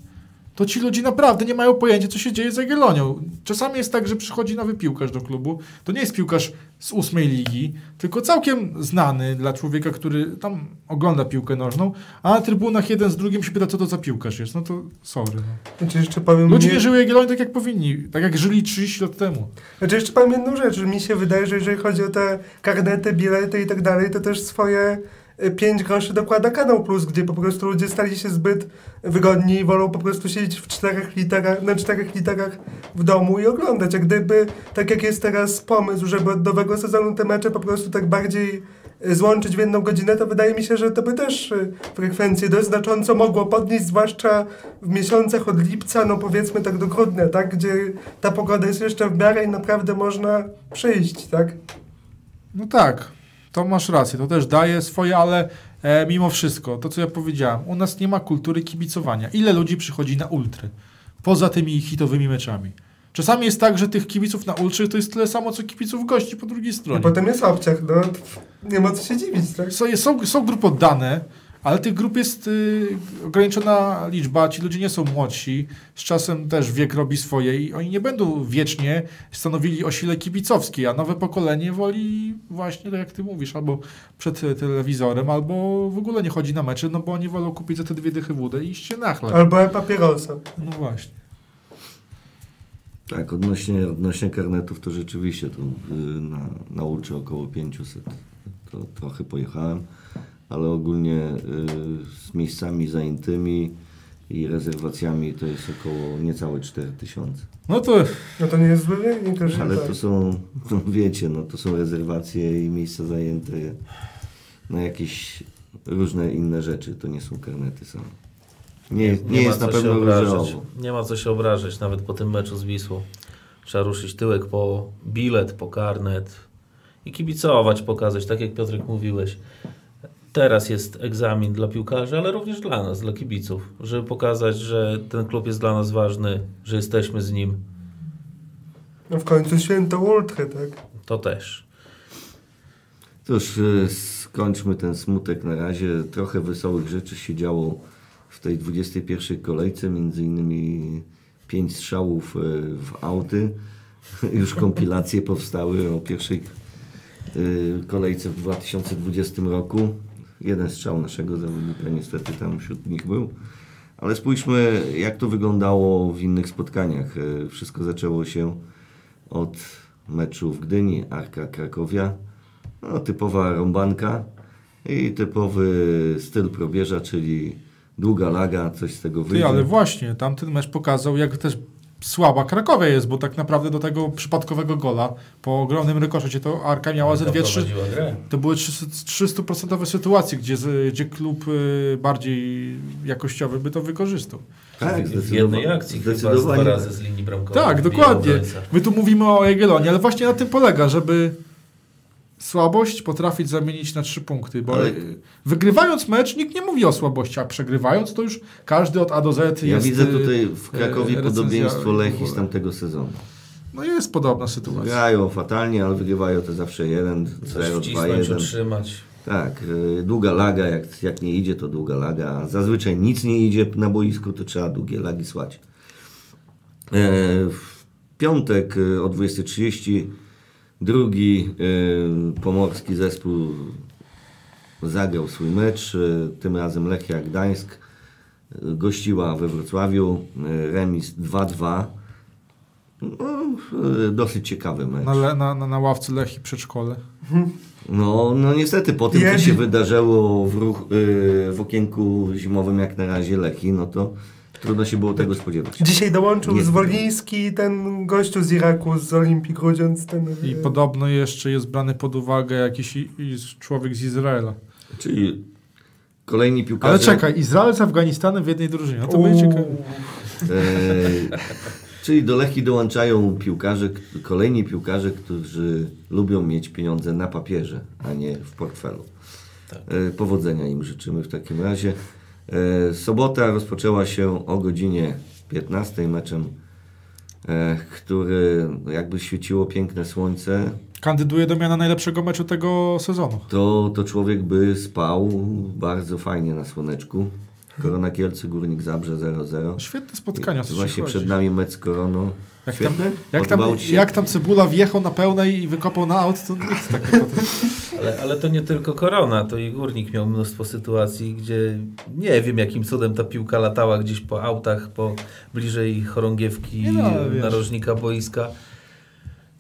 to ci ludzie naprawdę nie mają pojęcia, co się dzieje z Jagiellonią. Czasami jest tak, że przychodzi nowy piłkarz do klubu. To nie jest piłkarz z ósmej ligi, tylko całkiem znany dla człowieka, który tam ogląda piłkę nożną, a na trybunach jeden z drugim się pyta, co to za piłkarz jest. No to sorry. No. Znaczy jeszcze powiem... Ludzie nie- nie żyją Jagiellonii tak, jak powinni. Tak jak żyli 30 lat temu. Znaczy jeszcze powiem jedną rzecz, że mi się wydaje, że jeżeli chodzi o te karnety, bilety i tak dalej, to też swoje 5 groszy dokłada Kanał Plus, gdzie po prostu ludzie stali się zbyt wygodni i wolą po prostu siedzieć w czterech literach, na czterech literach w domu i oglądać. Jak gdyby, tak jak jest teraz pomysł, żeby od nowego sezonu te mecze po prostu tak bardziej y, złączyć w jedną godzinę, to wydaje mi się, że to by też y, frekwencję dość znacząco mogło podnieść, zwłaszcza w miesiącach od lipca, no powiedzmy tak do grudnia, tak, gdzie ta pogoda jest jeszcze w miarę i naprawdę można przyjść, tak? No tak, to masz rację, to też daje swoje, ale e, mimo wszystko, to co ja powiedziałem, u nas nie ma kultury kibicowania. Ile ludzi przychodzi na ultry? Poza tymi hitowymi meczami. Czasami jest tak, że tych kibiców na ultrze to jest tyle samo, co kibiców gości po drugiej I stronie. potem jest obciach, no nie ma co się dziwić, tak? Są, są, są grupy oddane, ale tych grup jest y, ograniczona liczba, ci ludzie nie są młodsi, z czasem też wiek robi swoje i oni nie będą wiecznie stanowili o sile kibicowskiej, a nowe pokolenie woli właśnie, tak jak ty mówisz, albo przed e, telewizorem, albo w ogóle nie chodzi na mecze, no bo oni wolą kupić za te dwie dychy wódę i iść się na chleb. Albo papierosa. No właśnie. Tak, odnośnie, odnośnie karnetów to rzeczywiście to, y, na, na około 500 to trochę pojechałem, ale ogólnie y, z miejscami zajętymi i rezerwacjami to jest około niecałe 4000. No to No to nie jest zły wynik, też Ale tak. to są, no wiecie, no to są rezerwacje i miejsca zajęte na jakieś różne inne rzeczy, to nie są karnety same. Nie, nie, ma jest na pewno obrażać. Nie ma co się obrażać, nawet po tym meczu z Wisłą. Trzeba ruszyć tyłek po bilet, po karnet i kibicować, pokazać, tak jak Piotrek mówiłeś. Teraz jest egzamin dla piłkarzy, ale również dla nas, dla kibiców, żeby pokazać, że ten klub jest dla nas ważny, że jesteśmy z nim. No w końcu święto ultra, tak? To też. Cóż, e, skończmy ten smutek na razie. Trochę wesołych rzeczy się działo w tej 21 kolejce, między innymi pięć strzałów e, w auty. Już kompilacje powstały o pierwszej e, kolejce w 2020 roku. Jeden strzał naszego zawodnika niestety tam wśród nich był. Ale spójrzmy, jak to wyglądało w innych spotkaniach. E, Wszystko zaczęło się od meczu w Gdyni, Arka Krakowia. No, typowa rąbanka i typowy styl probierza, czyli długa laga, coś z tego Ty, wyjdzie. ale właśnie, tamten mecz pokazał, jak też słaba Krakowia jest, bo tak naprawdę do tego przypadkowego gola po ogromnym rykoszecie to Arka miała ze dwie, trzy... To były 300% sytuacje, gdzie, gdzie klub y, bardziej jakościowy by to wykorzystał. tak, W jednej akcji chyba z dwa zdecydowanie. razy z linii bramkowej. Tak, dokładnie. My tu mówimy o Jagiellonii, ale właśnie na tym polega, żeby słabość potrafić zamienić na trzy punkty, bo Ale- y, wygrywając mecz nikt nie mówi o słabości, a przegrywając to już każdy od A do Z Ja jest... widzę y, tutaj w Krakowie e, recenzja podobieństwo Lechi z tamtego sezonu. No jest podobna sytuacja. Grają fatalnie, ale wygrywają to zawsze 1, Coś 0, 2, wcisnąć, 1. utrzymać. Tak, y, długa laga, jak, jak nie idzie, to długa laga. a Zazwyczaj nic nie idzie na boisku, to trzeba długie lagi słać. E, w piątek y, o 20.30 drugi y, pomorski zespół zagrał swój mecz. y, Tym razem Lechia Gdańsk y, gościła we Wrocławiu. Remis 2-2. No, dosyć ciekawy mecz. Na, le- na, na, na ławce Lechi przedszkole. No, no niestety po tym, co Jedzie. się wydarzyło w, ruch, yy, w okienku zimowym, jak na razie Lechi, no to trudno się było tego spodziewać. Dzisiaj dołączył Nie. Zwoliński ten gościu z Iraku, z Olimpii Grudziądz. Ten, I e, podobno jeszcze jest brany pod uwagę jakiś i, i człowiek z Izraela. Czyli kolejni piłkarze... Ale czekaj, Izrael z Afganistanem w jednej drużynie. No to będzie ciekawe. E, czyli do Lechi dołączają piłkarze, kolejni piłkarze, którzy lubią mieć pieniądze na papierze, a nie w portfelu. Tak. E, powodzenia im życzymy w takim razie. E, sobota rozpoczęła się o godzinie 15 meczem, e, który jakby świeciło piękne słońce, Kandyduje do miana najlepszego meczu tego sezonu. to, to człowiek by spał bardzo fajnie na słoneczku. Korona Kielce, Górnik Zabrze 0-0. Świetne spotkania, Właśnie przed nami mecz z Koroną. Jak tam, jak, tam, jak tam Cebula wjechał na pełnej i wykopał na aut, to nic takiego. Ale, ale to nie tylko korona, to i górnik miał mnóstwo sytuacji, gdzie nie wiem jakim cudem ta piłka latała gdzieś po autach, po bliżej chorągiewki no, narożnika boiska.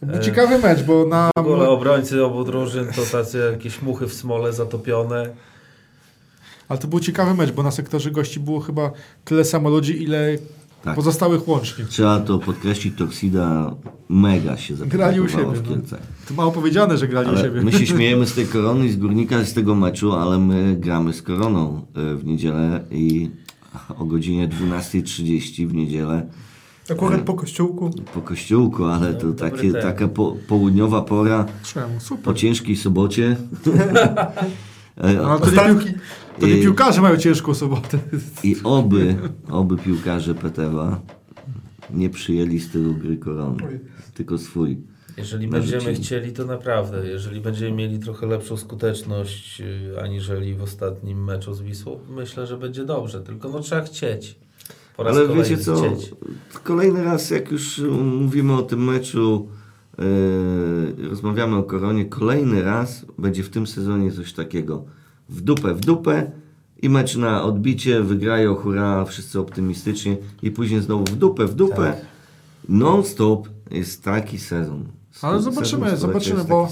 To był ciekawy mecz, bo na... W ogóle obrońcy obu drużyn to tacy jakieś muchy w smole zatopione. Ale to był ciekawy mecz, bo na sektorze gości było chyba tyle samo ludzi, ile Tak. pozostałych łącznie. Trzeba to podkreślić, Toksida mega się Grali u siebie, w no. Kielcach. To mało powiedziane, że grali u Ale siebie. my się śmiejemy z tej korony i z górnika z tego meczu, ale my gramy z koroną e, w niedzielę i o godzinie 12.30 w niedzielę Akurat po kościółku. po kościółku, ale No, to takie, taka po, południowa pora Czemu? Super. po ciężkiej sobocie. E, No, to, nie I- piłkarze mają ciężką sobotę. I oby, oby piłkarze Petewa nie przyjęli stylu gry korony, tylko swój. Jeżeli Narzucili. będziemy chcieli, to naprawdę, jeżeli będziemy mieli trochę lepszą skuteczność y, aniżeli w ostatnim meczu z Wisłą, myślę, że będzie dobrze. Tylko no trzeba chcieć. Po raz Ale kolejny wiecie co, chcieć. kolejny raz jak już mówimy o tym meczu, yy, rozmawiamy o koronie, kolejny raz będzie w tym sezonie coś takiego. W dupę, w dupę i mecz na odbicie, wygrają, hurra, wszyscy optymistycznie i później znowu w dupę, w dupę. Tak. Non-stop jest taki sezon. Ale Sezon zobaczymy, stulecia zobaczymy, bo-.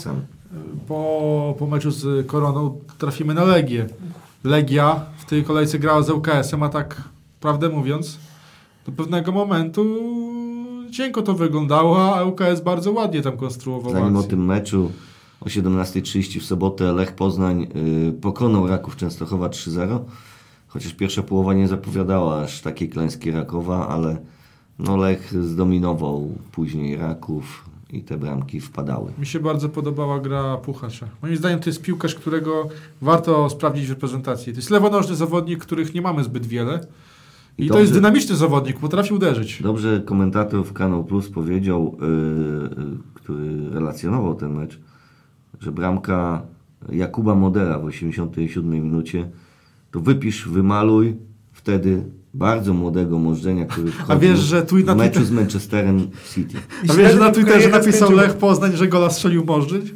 Po, po meczu z Koroną trafimy na Legię. Legia w tej kolejce grała z ŁKS-em, a tak prawdę mówiąc, do pewnego momentu cienko to wyglądało, a ŁKS bardzo ładnie tam konstruował Zanim o akcję. tym meczu o 17.30 w sobotę Lech Poznań y, pokonał Raków Częstochowa 3-0. Chociaż pierwsza połowa nie zapowiadała aż takiej klęski Rakowa, ale no Lech zdominował później Raków i te bramki wpadały. Mi się bardzo podobała gra Puchacza. Moim zdaniem to jest piłkarz, którego warto sprawdzić w reprezentacji. To jest lewonożny zawodnik, których nie mamy zbyt wiele. I, I to jest dobrze- dynamiczny zawodnik, potrafi uderzyć. Dobrze komentator w Kanał Plus powiedział, yy, yy, który relacjonował ten mecz, że bramka Jakuba Modera w 87 minucie to wypisz, wymaluj wtedy bardzo młodego możdżenia, który wchodził wiesz, że tu i na w meczu z Manchesterem City. A wiesz, że na Twitterze napisał skończył- Lech Poznań, że gola strzelił Możdżyć?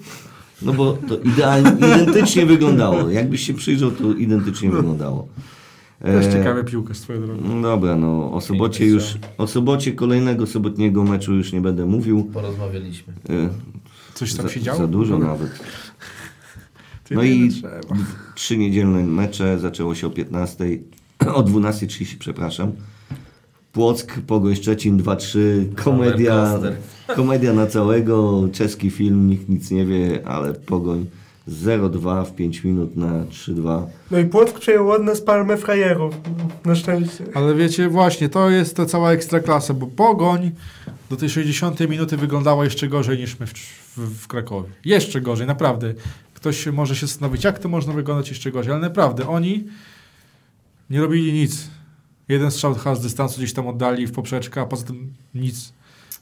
No bo to idealnie, identycznie wyglądało. Jakbyś się przyjrzał, to identycznie wyglądało. Też E, ciekawy piłkarz swoją drogą. No dobra, no o sobocie już, o sobocie kolejnego sobotniego meczu już nie będę mówił. Porozmawialiśmy. Coś tam za, się działo? za dużo No, nawet. No i trzeba. trzy niedzielne mecze, zaczęło się o 15, o 12.30, przepraszam. Płock, Pogoń Szczecin 2-3, komedia, komedia na całego, czeski film, nikt nic nie wie, ale Pogoń 0-2 w 5 minut na 3-2. No i Płock przejął od nas palmę frajerów. Na szczęście. Ale wiecie, właśnie, to jest ta cała ekstraklasa, bo Pogoń do tej 60 minuty wyglądała jeszcze gorzej niż my w, w, w Krakowie. Jeszcze gorzej, naprawdę. Ktoś może się zastanowić, jak to można wyglądać jeszcze gorzej, ale naprawdę, oni nie robili nic. Jeden strzał z dystansu gdzieś tam oddali w poprzeczkę, a poza tym nic.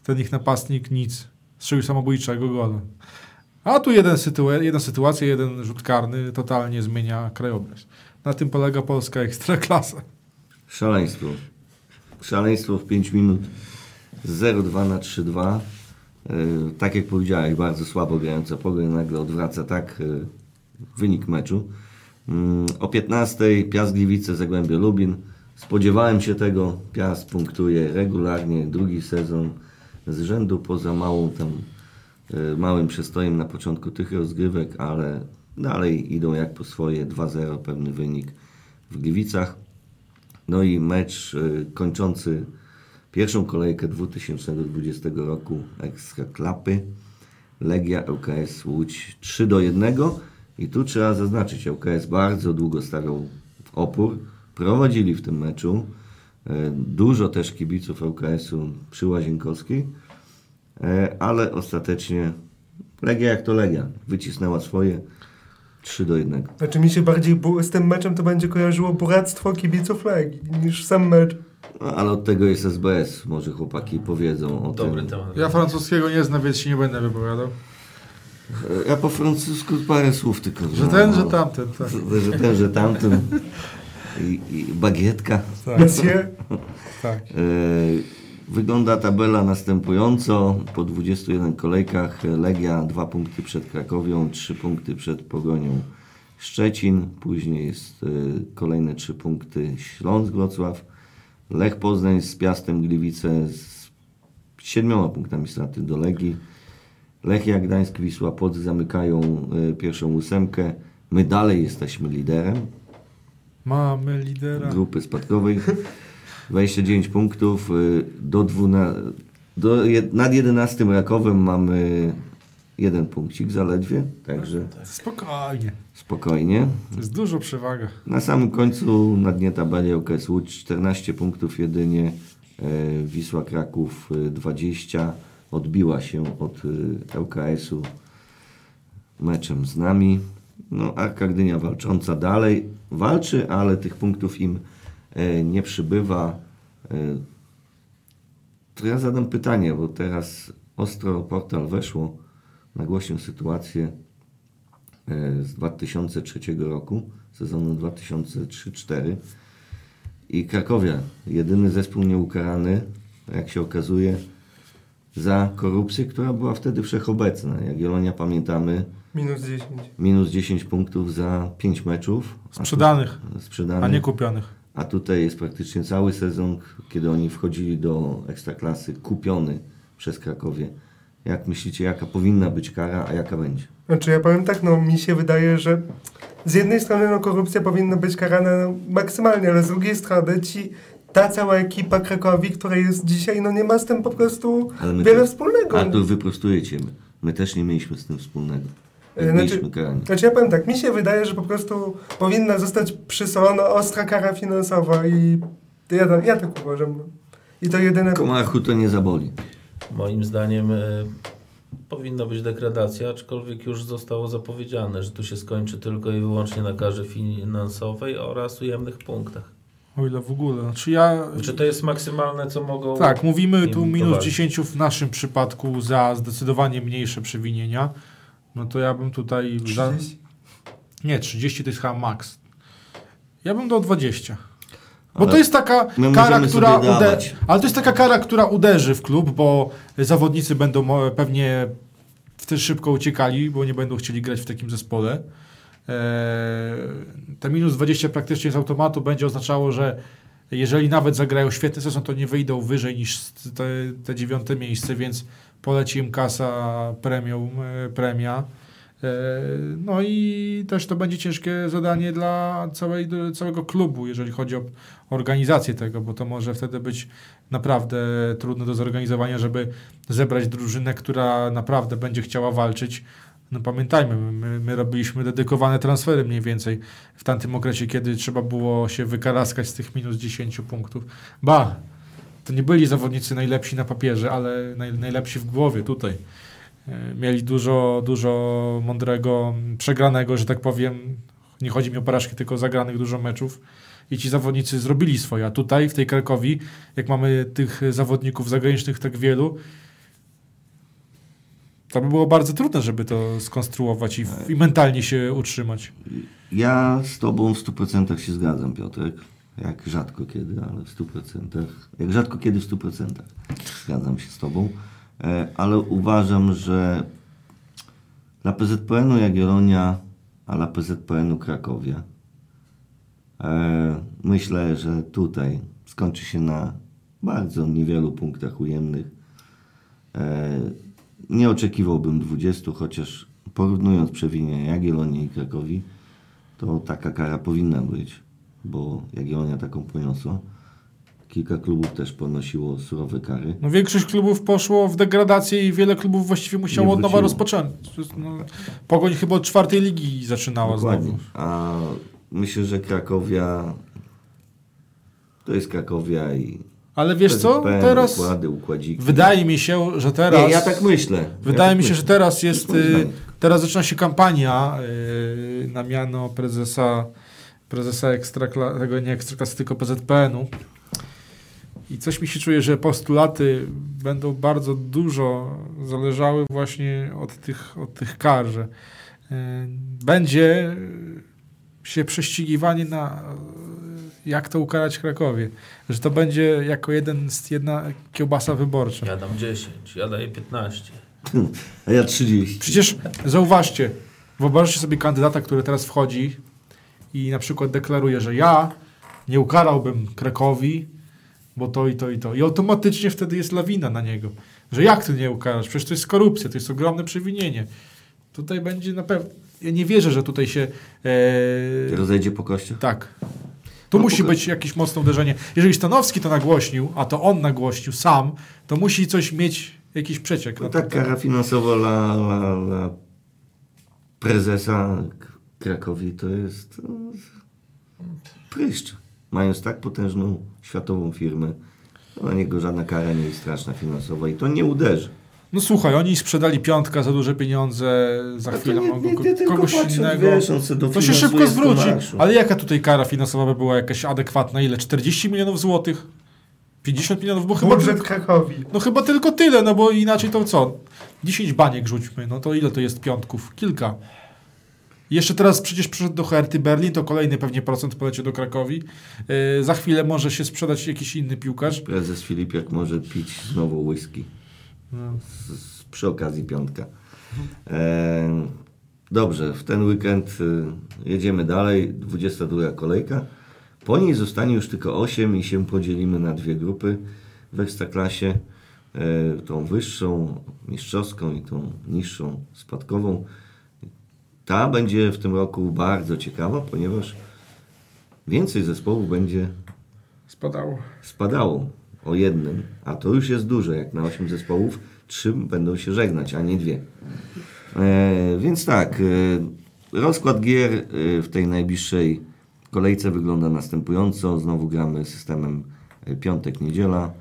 Ten ich napastnik nic. Strzelił samobójczego gola. A tu jeden sytua- jedna sytuacja, jeden rzut karny totalnie zmienia krajobraz. Na tym polega polska ekstraklasa. Szaleństwo. Szaleństwo w 5 minut 0-2 na 3-2. Yy, tak jak powiedziałeś, bardzo słabo grająca Pogoń nagle odwraca tak yy, wynik meczu. Yy, o 15 Piast Gliwice, Zagłębie Lubin. Spodziewałem się tego. Piast punktuje regularnie drugi sezon z rzędu poza małą tam małym przestojem na początku tych rozgrywek, ale dalej idą jak po swoje 2-0 pewny wynik w Gliwicach. No i mecz y, kończący pierwszą kolejkę 2020 roku Ekstra Klapy. Legia ŁKS Łódź 3 do 1. I tu trzeba zaznaczyć, ŁKS bardzo długo stawiał opór. Prowadzili w tym meczu. Y, Dużo też kibiców ŁKS-u przy Łazienkowskiej. Y, Ale ostatecznie Legia jak to Legia. Wycisnęła swoje 3 do 1. Znaczy mi się bardziej z tym meczem to będzie kojarzyło buractwo kibiców Legii niż sam mecz. No, ale od tego jest SBS. Może chłopaki powiedzą o Dobry tym. temat. Ja francuskiego nie znam, więc się nie będę wypowiadał. Ja po francusku parę słów tylko Że ten, że no. tamten. Tak. Że, że ten, że tamten. I, i bagietka. Tak. Messie, tak. E, Wygląda tabela następująco. Po 21 kolejkach Legia 2 punkty przed Krakowią, 3 punkty przed Pogonią Szczecin. Później jest e, kolejne 3 punkty Śląsk Wrocław. Lech Poznań z Piastem Gliwice z 7 punktami straty do Legii. Lechia Gdańsk, Wisła, Płock zamykają e, pierwszą ósemkę. My dalej jesteśmy liderem Mamy lidera. grupy spadkowej. 29 punktów. y, Do 12, do, jed- nad 11 Rakowem mamy jeden punkcik zaledwie, także Spokojnie. spokojnie. To jest dużo przewaga. Na samym końcu na dnie tabeli ŁKS Łódź 14 punktów jedynie. e, Wisła Kraków y, 20 odbiła się od y, ŁKS-u meczem z nami. No, Arka Gdynia walcząca dalej walczy, ale tych punktów im e, nie przybywa. E, To ja zadam pytanie, bo teraz ostro portal weszło na głośną sytuację e, z 2003 roku, sezonu 2003-2004 i Krakowia, jedyny zespół nieukarany, jak się okazuje, za korupcję, która była wtedy wszechobecna. Jak Jelonia pamiętamy, minus 10. minus 10 punktów za 5 meczów. A tu- Sprzedanych, sprzedanych. a nie kupionych. A tutaj jest praktycznie cały sezon, kiedy oni wchodzili do Ekstraklasy, kupiony przez Krakowie. Jak myślicie, jaka powinna być kara, a jaka będzie? Znaczy ja powiem tak, no mi się wydaje, że z jednej strony no, korupcja powinna być karana no, maksymalnie, ale z drugiej strony ci, ta cała ekipa Krakowi, która jest dzisiaj, no nie ma z tym po prostu wiele też- wspólnego. Artur, wyprostujecie. My też nie mieliśmy z tym wspólnego. E, znaczy-. Znaczy ja powiem tak, mi się wydaje, że po prostu powinna zostać przysolona ostra kara finansowa i ja, tak- ja tak uważam. No. I to jedyne... Komarchu to nie zaboli. Moim zdaniem y, powinna być degradacja, aczkolwiek już zostało zapowiedziane, że tu się skończy tylko i wyłącznie na karze finansowej oraz ujemnych punktach. O ile w ogóle. Znaczy ja... Czy to jest maksymalne, co mogą... Tak, mówimy tu minus towarzyszyć? 10 w naszym przypadku za zdecydowanie mniejsze przewinienia. No to ja bym tutaj... Za... 30. Nie, 30 to jest chyba maks. Ja bym dał 20. Bo Ale to jest taka kara, która sobie ude... dawać. Ale to jest taka kara, która uderzy w klub, bo zawodnicy będą pewnie wtedy szybko uciekali, bo nie będą chcieli grać w takim zespole. Eee, te minus 20 praktycznie z automatu będzie oznaczało, że jeżeli nawet zagrają świetny sezon, to nie wyjdą wyżej niż te, te dziewiąte miejsce, więc poleci im kasa premium, e, premia. E, No i też to będzie ciężkie zadanie dla całej, całego klubu, jeżeli chodzi o organizację tego, bo to może wtedy być naprawdę trudne do zorganizowania, żeby zebrać drużynę, która naprawdę będzie chciała walczyć. No pamiętajmy, my, my robiliśmy dedykowane transfery mniej więcej w tamtym okresie, kiedy trzeba było się wykaraskać z tych minus 10 punktów. Ba, to nie byli zawodnicy najlepsi na papierze, ale naj, najlepsi w głowie tutaj. E, Mieli dużo, dużo mądrego, przegranego, że tak powiem. Nie chodzi mi o porażki, tylko zagranych dużo meczów. I ci zawodnicy zrobili swoje. A tutaj, w tej Krakowi, jak mamy tych zawodników zagranicznych tak wielu, to by było bardzo trudne, żeby to skonstruować i, i mentalnie się utrzymać. Ja z Tobą w 100% się zgadzam, Piotrek. Jak rzadko kiedy, ale w 100%. Jak rzadko kiedy w 100%. Zgadzam się z Tobą. E, Ale uważam, że dla PZPN-u Jagiellonia, a dla PZPN-u Krakowia e, myślę, że tutaj skończy się na bardzo niewielu punktach ujemnych. E, Nie oczekiwałbym 20, chociaż porównując przewinienia Jagiellonii i Krakowi, to taka kara powinna być, bo Jagiellonia taką poniosła. Kilka klubów też ponosiło surowe kary. No większość klubów poszło w degradację i wiele klubów właściwie musiało od nowa rozpocząć. No, Pogoń chyba od czwartej ligi zaczynała Dokładnie. znowu. A myślę, że Krakowia to jest Krakowia i Ale wiesz co, teraz układy, układziki. wydaje mi się, że teraz... Nie, ja tak myślę. Wydaje ja mi tak się, że myślę. teraz jest, y, teraz zaczyna się kampania y, na miano prezesa, prezesa ekstrakla, tego nie ekstraklasy, tylko PZPN-u. I coś mi się czuje, że postulaty będą bardzo dużo zależały właśnie od tych, od tych kar, że y, będzie się prześcigiwanie na jak to ukarać Krakowie. Że to będzie jako jeden, z- jedna kiełbasa wyborcza. Ja dam 10, ja daję 15. A ja 30. Przecież zauważcie, wyobraźcie sobie kandydata, który teraz wchodzi i na przykład deklaruje, że ja nie ukarałbym Krakowi, bo to i to i to. I automatycznie wtedy jest lawina na niego. Że jak ty nie ukarasz? Przecież to jest korupcja, to jest ogromne przewinienie. Tutaj będzie na pewno... Ja nie wierzę, że tutaj się... E, Rozejdzie po kościach? tak. Tu No musi być jakieś mocne uderzenie. Jeżeli Stanowski to nagłośnił, a to on nagłośnił sam, to musi coś mieć, jakiś przeciek. No tak, kara finansowa dla, dla, dla prezesa Krakowi to jest no, pryszcz. Mając tak potężną światową firmę, to dla niego żadna kara nie jest straszna finansowa i to nie uderzy. No słuchaj, oni sprzedali piątka za duże pieniądze, za A chwilę nie- mogą nie- kogoś patrząc, innego. wiesz, to się szybko zwróci. Ale jaka tutaj kara finansowa by była jakaś adekwatna? Ile? 40 milionów złotych? 50 milionów? Bo chyba, Budżet tylko, Krakowi. no chyba tylko tyle, no bo inaczej to co? 10 baniek rzućmy, no to ile to jest piątków? Kilka. Jeszcze teraz przecież przyszedł do Herty Berlin, to kolejny pewnie procent polecie do Krakowi. Yy, za chwilę może się sprzedać jakiś inny piłkarz. Prezes Filipiak może pić znowu whisky. Z, z, przy okazji piątka. E, dobrze, w ten weekend y, jedziemy dalej. 22 kolejka. Po niej zostanie już tylko 8 i się podzielimy na dwie grupy w Ekstraklasie. E, tą wyższą, mistrzowską i tą niższą, spadkową. Ta będzie w tym roku bardzo ciekawa, ponieważ więcej zespołów będzie Spadało. spadało o jednym, a to już jest dużo, jak na 8 zespołów, trzy będą się żegnać, a nie dwie. E, więc tak, e, rozkład gier e, w tej najbliższej kolejce wygląda następująco. Znowu gramy systemem e, piątek-niedziela.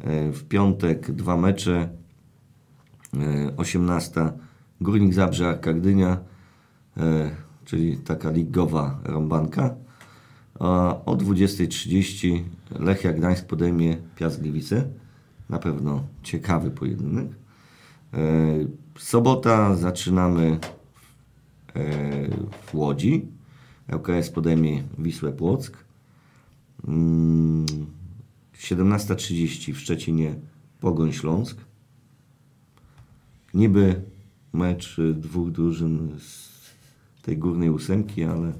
E, w piątek dwa mecze. E, 18 Górnik Zabrze Arka Gdynia, e, czyli taka ligowa rąbanka. A o 20.30 Lechia Gdańsk podejmie Piast Gliwice. Na pewno ciekawy pojedynek. E, Sobota zaczynamy e, w Łodzi. ŁKS podejmie Wisłę Płock. Mm, 17.30 w Szczecinie Pogoń Śląsk. Niby mecz dwóch drużyn z tej górnej ósemki, ale,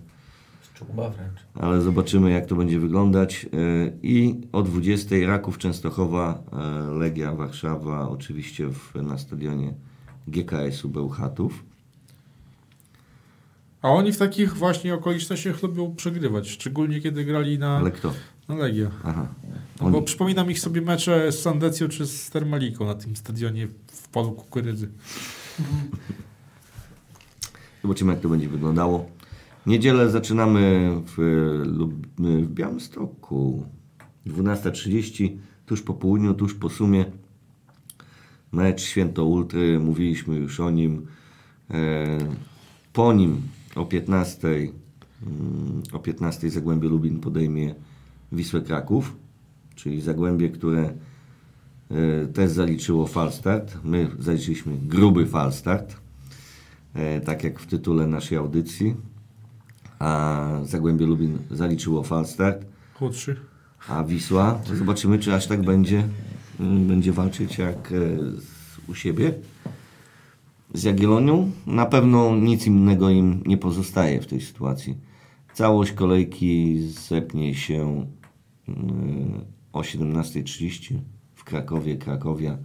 wręcz. ale zobaczymy jak to będzie wyglądać. Y, I o 20 Raków Częstochowa, y, Legia Warszawa, oczywiście w, na stadionie GKS-u Bełchatów. A oni w takich właśnie okolicznościach lubią przegrywać, szczególnie kiedy grali na, Ale kto? na Legię. Aha. No Oni. bo przypominam ich sobie mecze z Sandecją czy z Termaliką na tym stadionie w polu kukurydzy. Zobaczymy, jak to będzie wyglądało. Niedzielę zaczynamy w, w Białymstoku. 12.30, tuż po południu, tuż po sumie. Mecz Święto Ultry, mówiliśmy już o nim. E, po nim o 15.00 mm, o 15 Zagłębie Lubin podejmie Wisłę Kraków, czyli Zagłębie, które e, też zaliczyło falstart. My zaliczyliśmy gruby falstart tak jak w tytule naszej audycji. A Zagłębie Lubin zaliczyło falstart, a Wisła, zobaczymy, czy aż tak będzie, mm, będzie walczyć jak e, u siebie. Z Jagiellonią na pewno nic innego im nie pozostaje w tej sytuacji. Całość kolejki zepnie się mm, o 17.30 w Krakowie. Krakowia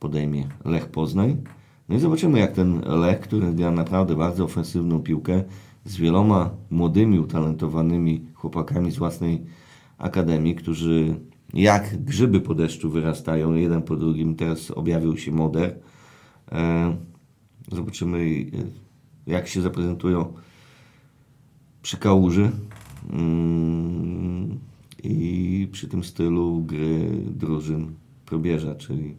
podejmie Lech Poznań. No i zobaczymy, jak ten Lech, który gra naprawdę bardzo ofensywną piłkę z wieloma młodymi, utalentowanymi chłopakami z własnej akademii, którzy jak grzyby po deszczu wyrastają, jeden po drugim. Teraz objawił się Moder. E, zobaczymy, e, jak się zaprezentują przy kałuży mm, i przy tym stylu gry drużyn probierza, czyli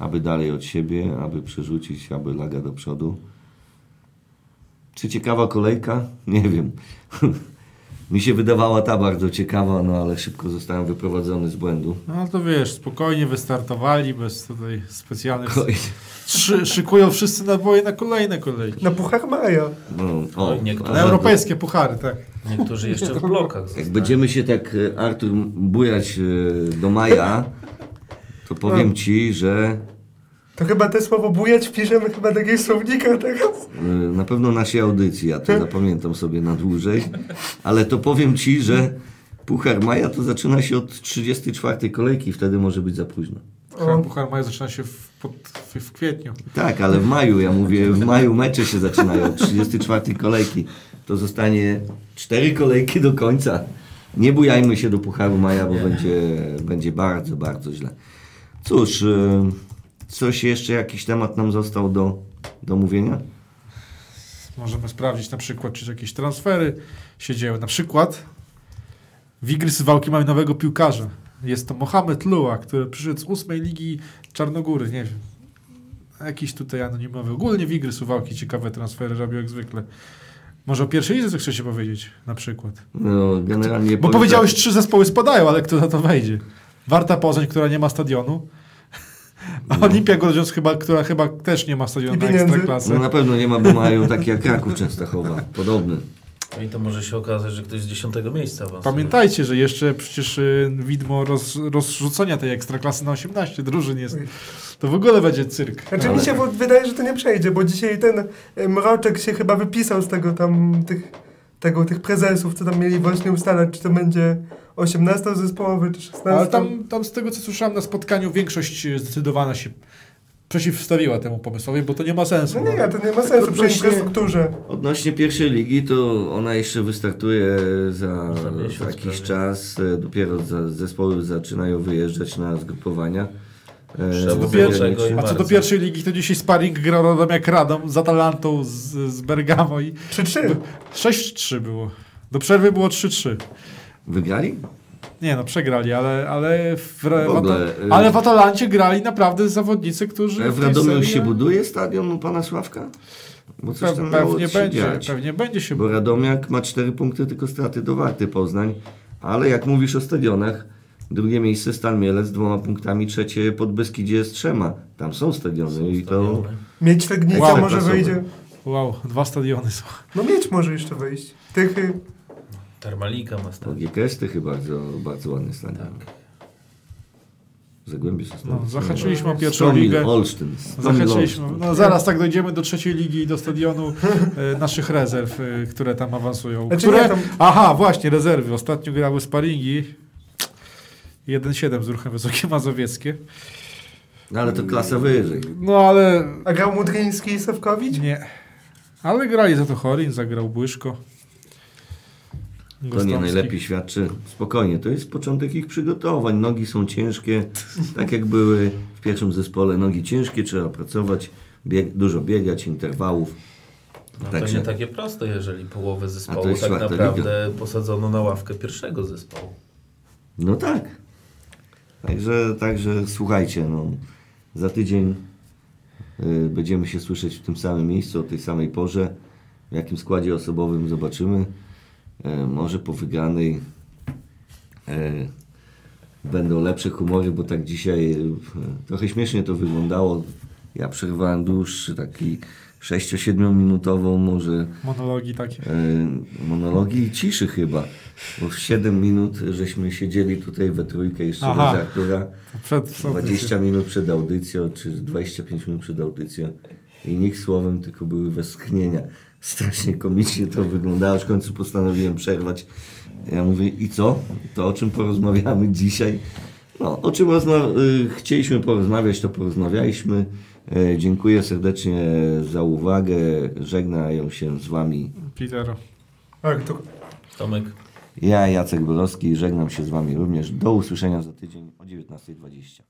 aby dalej od siebie, aby przerzucić, aby laga do przodu. Czy ciekawa kolejka? Nie wiem. Mi się wydawała ta bardzo ciekawa, no ale szybko zostałem wyprowadzony z błędu. No to wiesz, spokojnie wystartowali, bez tutaj specjalnych... Oj, Szy, szykują wszyscy naboje na kolejne kolejki. Na Puchar Maja. No, o, a Na europejskie puchary, tak. Niektórzy jeszcze w blokach Jak zostali. będziemy się tak, e, Artur, bujać e, do maja, to powiem Ci, że To chyba te słowo bujać piszemy chyba do jakiegoś słownika teraz. e, na pewno naszej audycji, ja to zapamiętam sobie na dłużej, ale to powiem Ci, że Puchar Maja to zaczyna się od 34 kolejki, wtedy może być za późno. Puchar, puchar maja zaczyna się w, pod, w, w kwietniu. Tak, ale w maju, ja mówię, w maju mecze się zaczynają od 34 kolejki. To zostanie 4 kolejki do końca. Nie bujajmy się do Pucharu Maja, bo będzie, będzie bardzo, bardzo źle. Cóż, e, coś jeszcze, jakiś temat nam został do, do mówienia? Możemy sprawdzić na przykład, czy jakieś transfery się dzieją. Na przykład Wigry Suwałki mają nowego piłkarza. Jest to Mohamed Lua, który przyszedł z ósmej ligi Czarnogóry. Nie wiem. Jakiś tutaj anonimowy. Ogólnie Wigry Suwałki ciekawe transfery robią jak zwykle. Może o pierwszej lidze coś chcecie powiedzieć na przykład. No, generalnie Bo powiedziałeś, trzy zespoły spadają, ale kto na to wejdzie? Warta Poznań, która nie ma stadionu. A Olimpia Grudziądz, chyba, która chyba też nie ma stadionu na pieniędzy. ekstraklasy. no na pewno nie ma, bo mają takie jak Kraków Częstochowa. Podobny. No I to może się okazać, że ktoś z dziesiątego miejsca awansuje. Pamiętajcie, że jeszcze przecież y, widmo roz, rozrzucenia tej ekstraklasy na 18 drużyn jest. To w ogóle będzie cyrk. Znaczy Ale- mi się wydaje, że to nie przejdzie, bo dzisiaj ten e, Mroczek się chyba wypisał z tego tam, tych, tego, tych prezesów, co tam mieli właśnie ustalać, czy to będzie 18 zespołowy, czy 16. Ale tam, tam z tego, co słyszałem na spotkaniu, większość y, zdecydowana się przeciwstawiła temu pomysłowi, bo to nie ma sensu. No nie, to nie ma sensu przy infrastrukturze. Odnośnie pierwszej ligi, to ona jeszcze wystartuje za, jakiś prawie. czas. E, Dopiero za, zespoły zaczynają wyjeżdżać na zgrupowania. E, Trzeba do i A co do pierwszej ligi, to dzisiaj sparring grał Radomiak Radom z Atalantą, z, z Bergamo i 3-3. 6-3 było. Do przerwy było 3-3. Wygrali? Nie no, przegrali, ale, ale, w, W ogóle, w y- ale w Atalancie grali naprawdę zawodnicy, którzy... W Radomiu już serii- się buduje stadion u pana Sławka? Bo coś tam pewnie będzie, dziać. pewnie będzie się Bo Radomiak ma 4 punkty, tylko straty do Warty Poznań. Ale jak mówisz o stadionach, drugie miejsce Stan Mielec z dwoma punktami, trzecie Podbeskidzie z trzema. Tam są stadiony i to... Stadiony. Mieć Legnica Wow. może wejdzie. Wow, dwa stadiony są. No mieć może jeszcze wejść. Tychy. Termalika ma. GKS to chyba bardzo, bardzo ładny stadion. Tak. Zagłębie Sosnowiec. No, zahaczyliśmy o pierwszą Stomil, ligę. Olsztyn. Zahaczyliśmy. No zaraz tak dojdziemy do trzeciej ligi i do stadionu e, naszych rezerw, e, które tam awansują. Znaczy które... tam- Aha, właśnie, rezerwy. Ostatnio grały sparingi. 1-7 z ruchem Wysokie Mazowieckie. No, ale to klasa wyżej. No ale A grał Mudryński i Sawkowicz? nie. Ale grali za to Chorin, zagrał Błyszko. To nie najlepiej świadczy. Spokojnie, to jest początek ich przygotowań. Nogi są ciężkie, tak jak były w pierwszym zespole. Nogi ciężkie, trzeba pracować, bieg, dużo biegać, interwałów. No to Także- nie takie proste, jeżeli połowę A zespołu tak naprawdę posadzono na ławkę pierwszego zespołu. No tak. Także, także słuchajcie, no, za tydzień y, będziemy się słyszeć w tym samym miejscu, o tej samej porze. W jakim składzie osobowym zobaczymy. E, może po wygranej e, będą lepsze humory, bo tak dzisiaj e, trochę śmiesznie to wyglądało. Ja przerwałem dłuższy, taki 6-7 minutową może Monologi takie. monologi i ciszy chyba. Bo w 7 minut żeśmy siedzieli tutaj we trójkę jeszcze Aha. przed 20 minut przed audycją, czy 25 minut przed audycją i nikt słowem, tylko były westchnienia. Strasznie komicznie to wyglądało, aż w końcu postanowiłem przerwać. Ja mówię, i co? To o czym porozmawiamy dzisiaj? No, o czym rozma- y, chcieliśmy porozmawiać, to porozmawialiśmy. E, Dziękuję serdecznie za uwagę. Żegnają się z Wami Peter. Artur. Tomek. ja, Jacek Borowski. Żegnam się z Wami również. Do usłyszenia za tydzień o 19.20.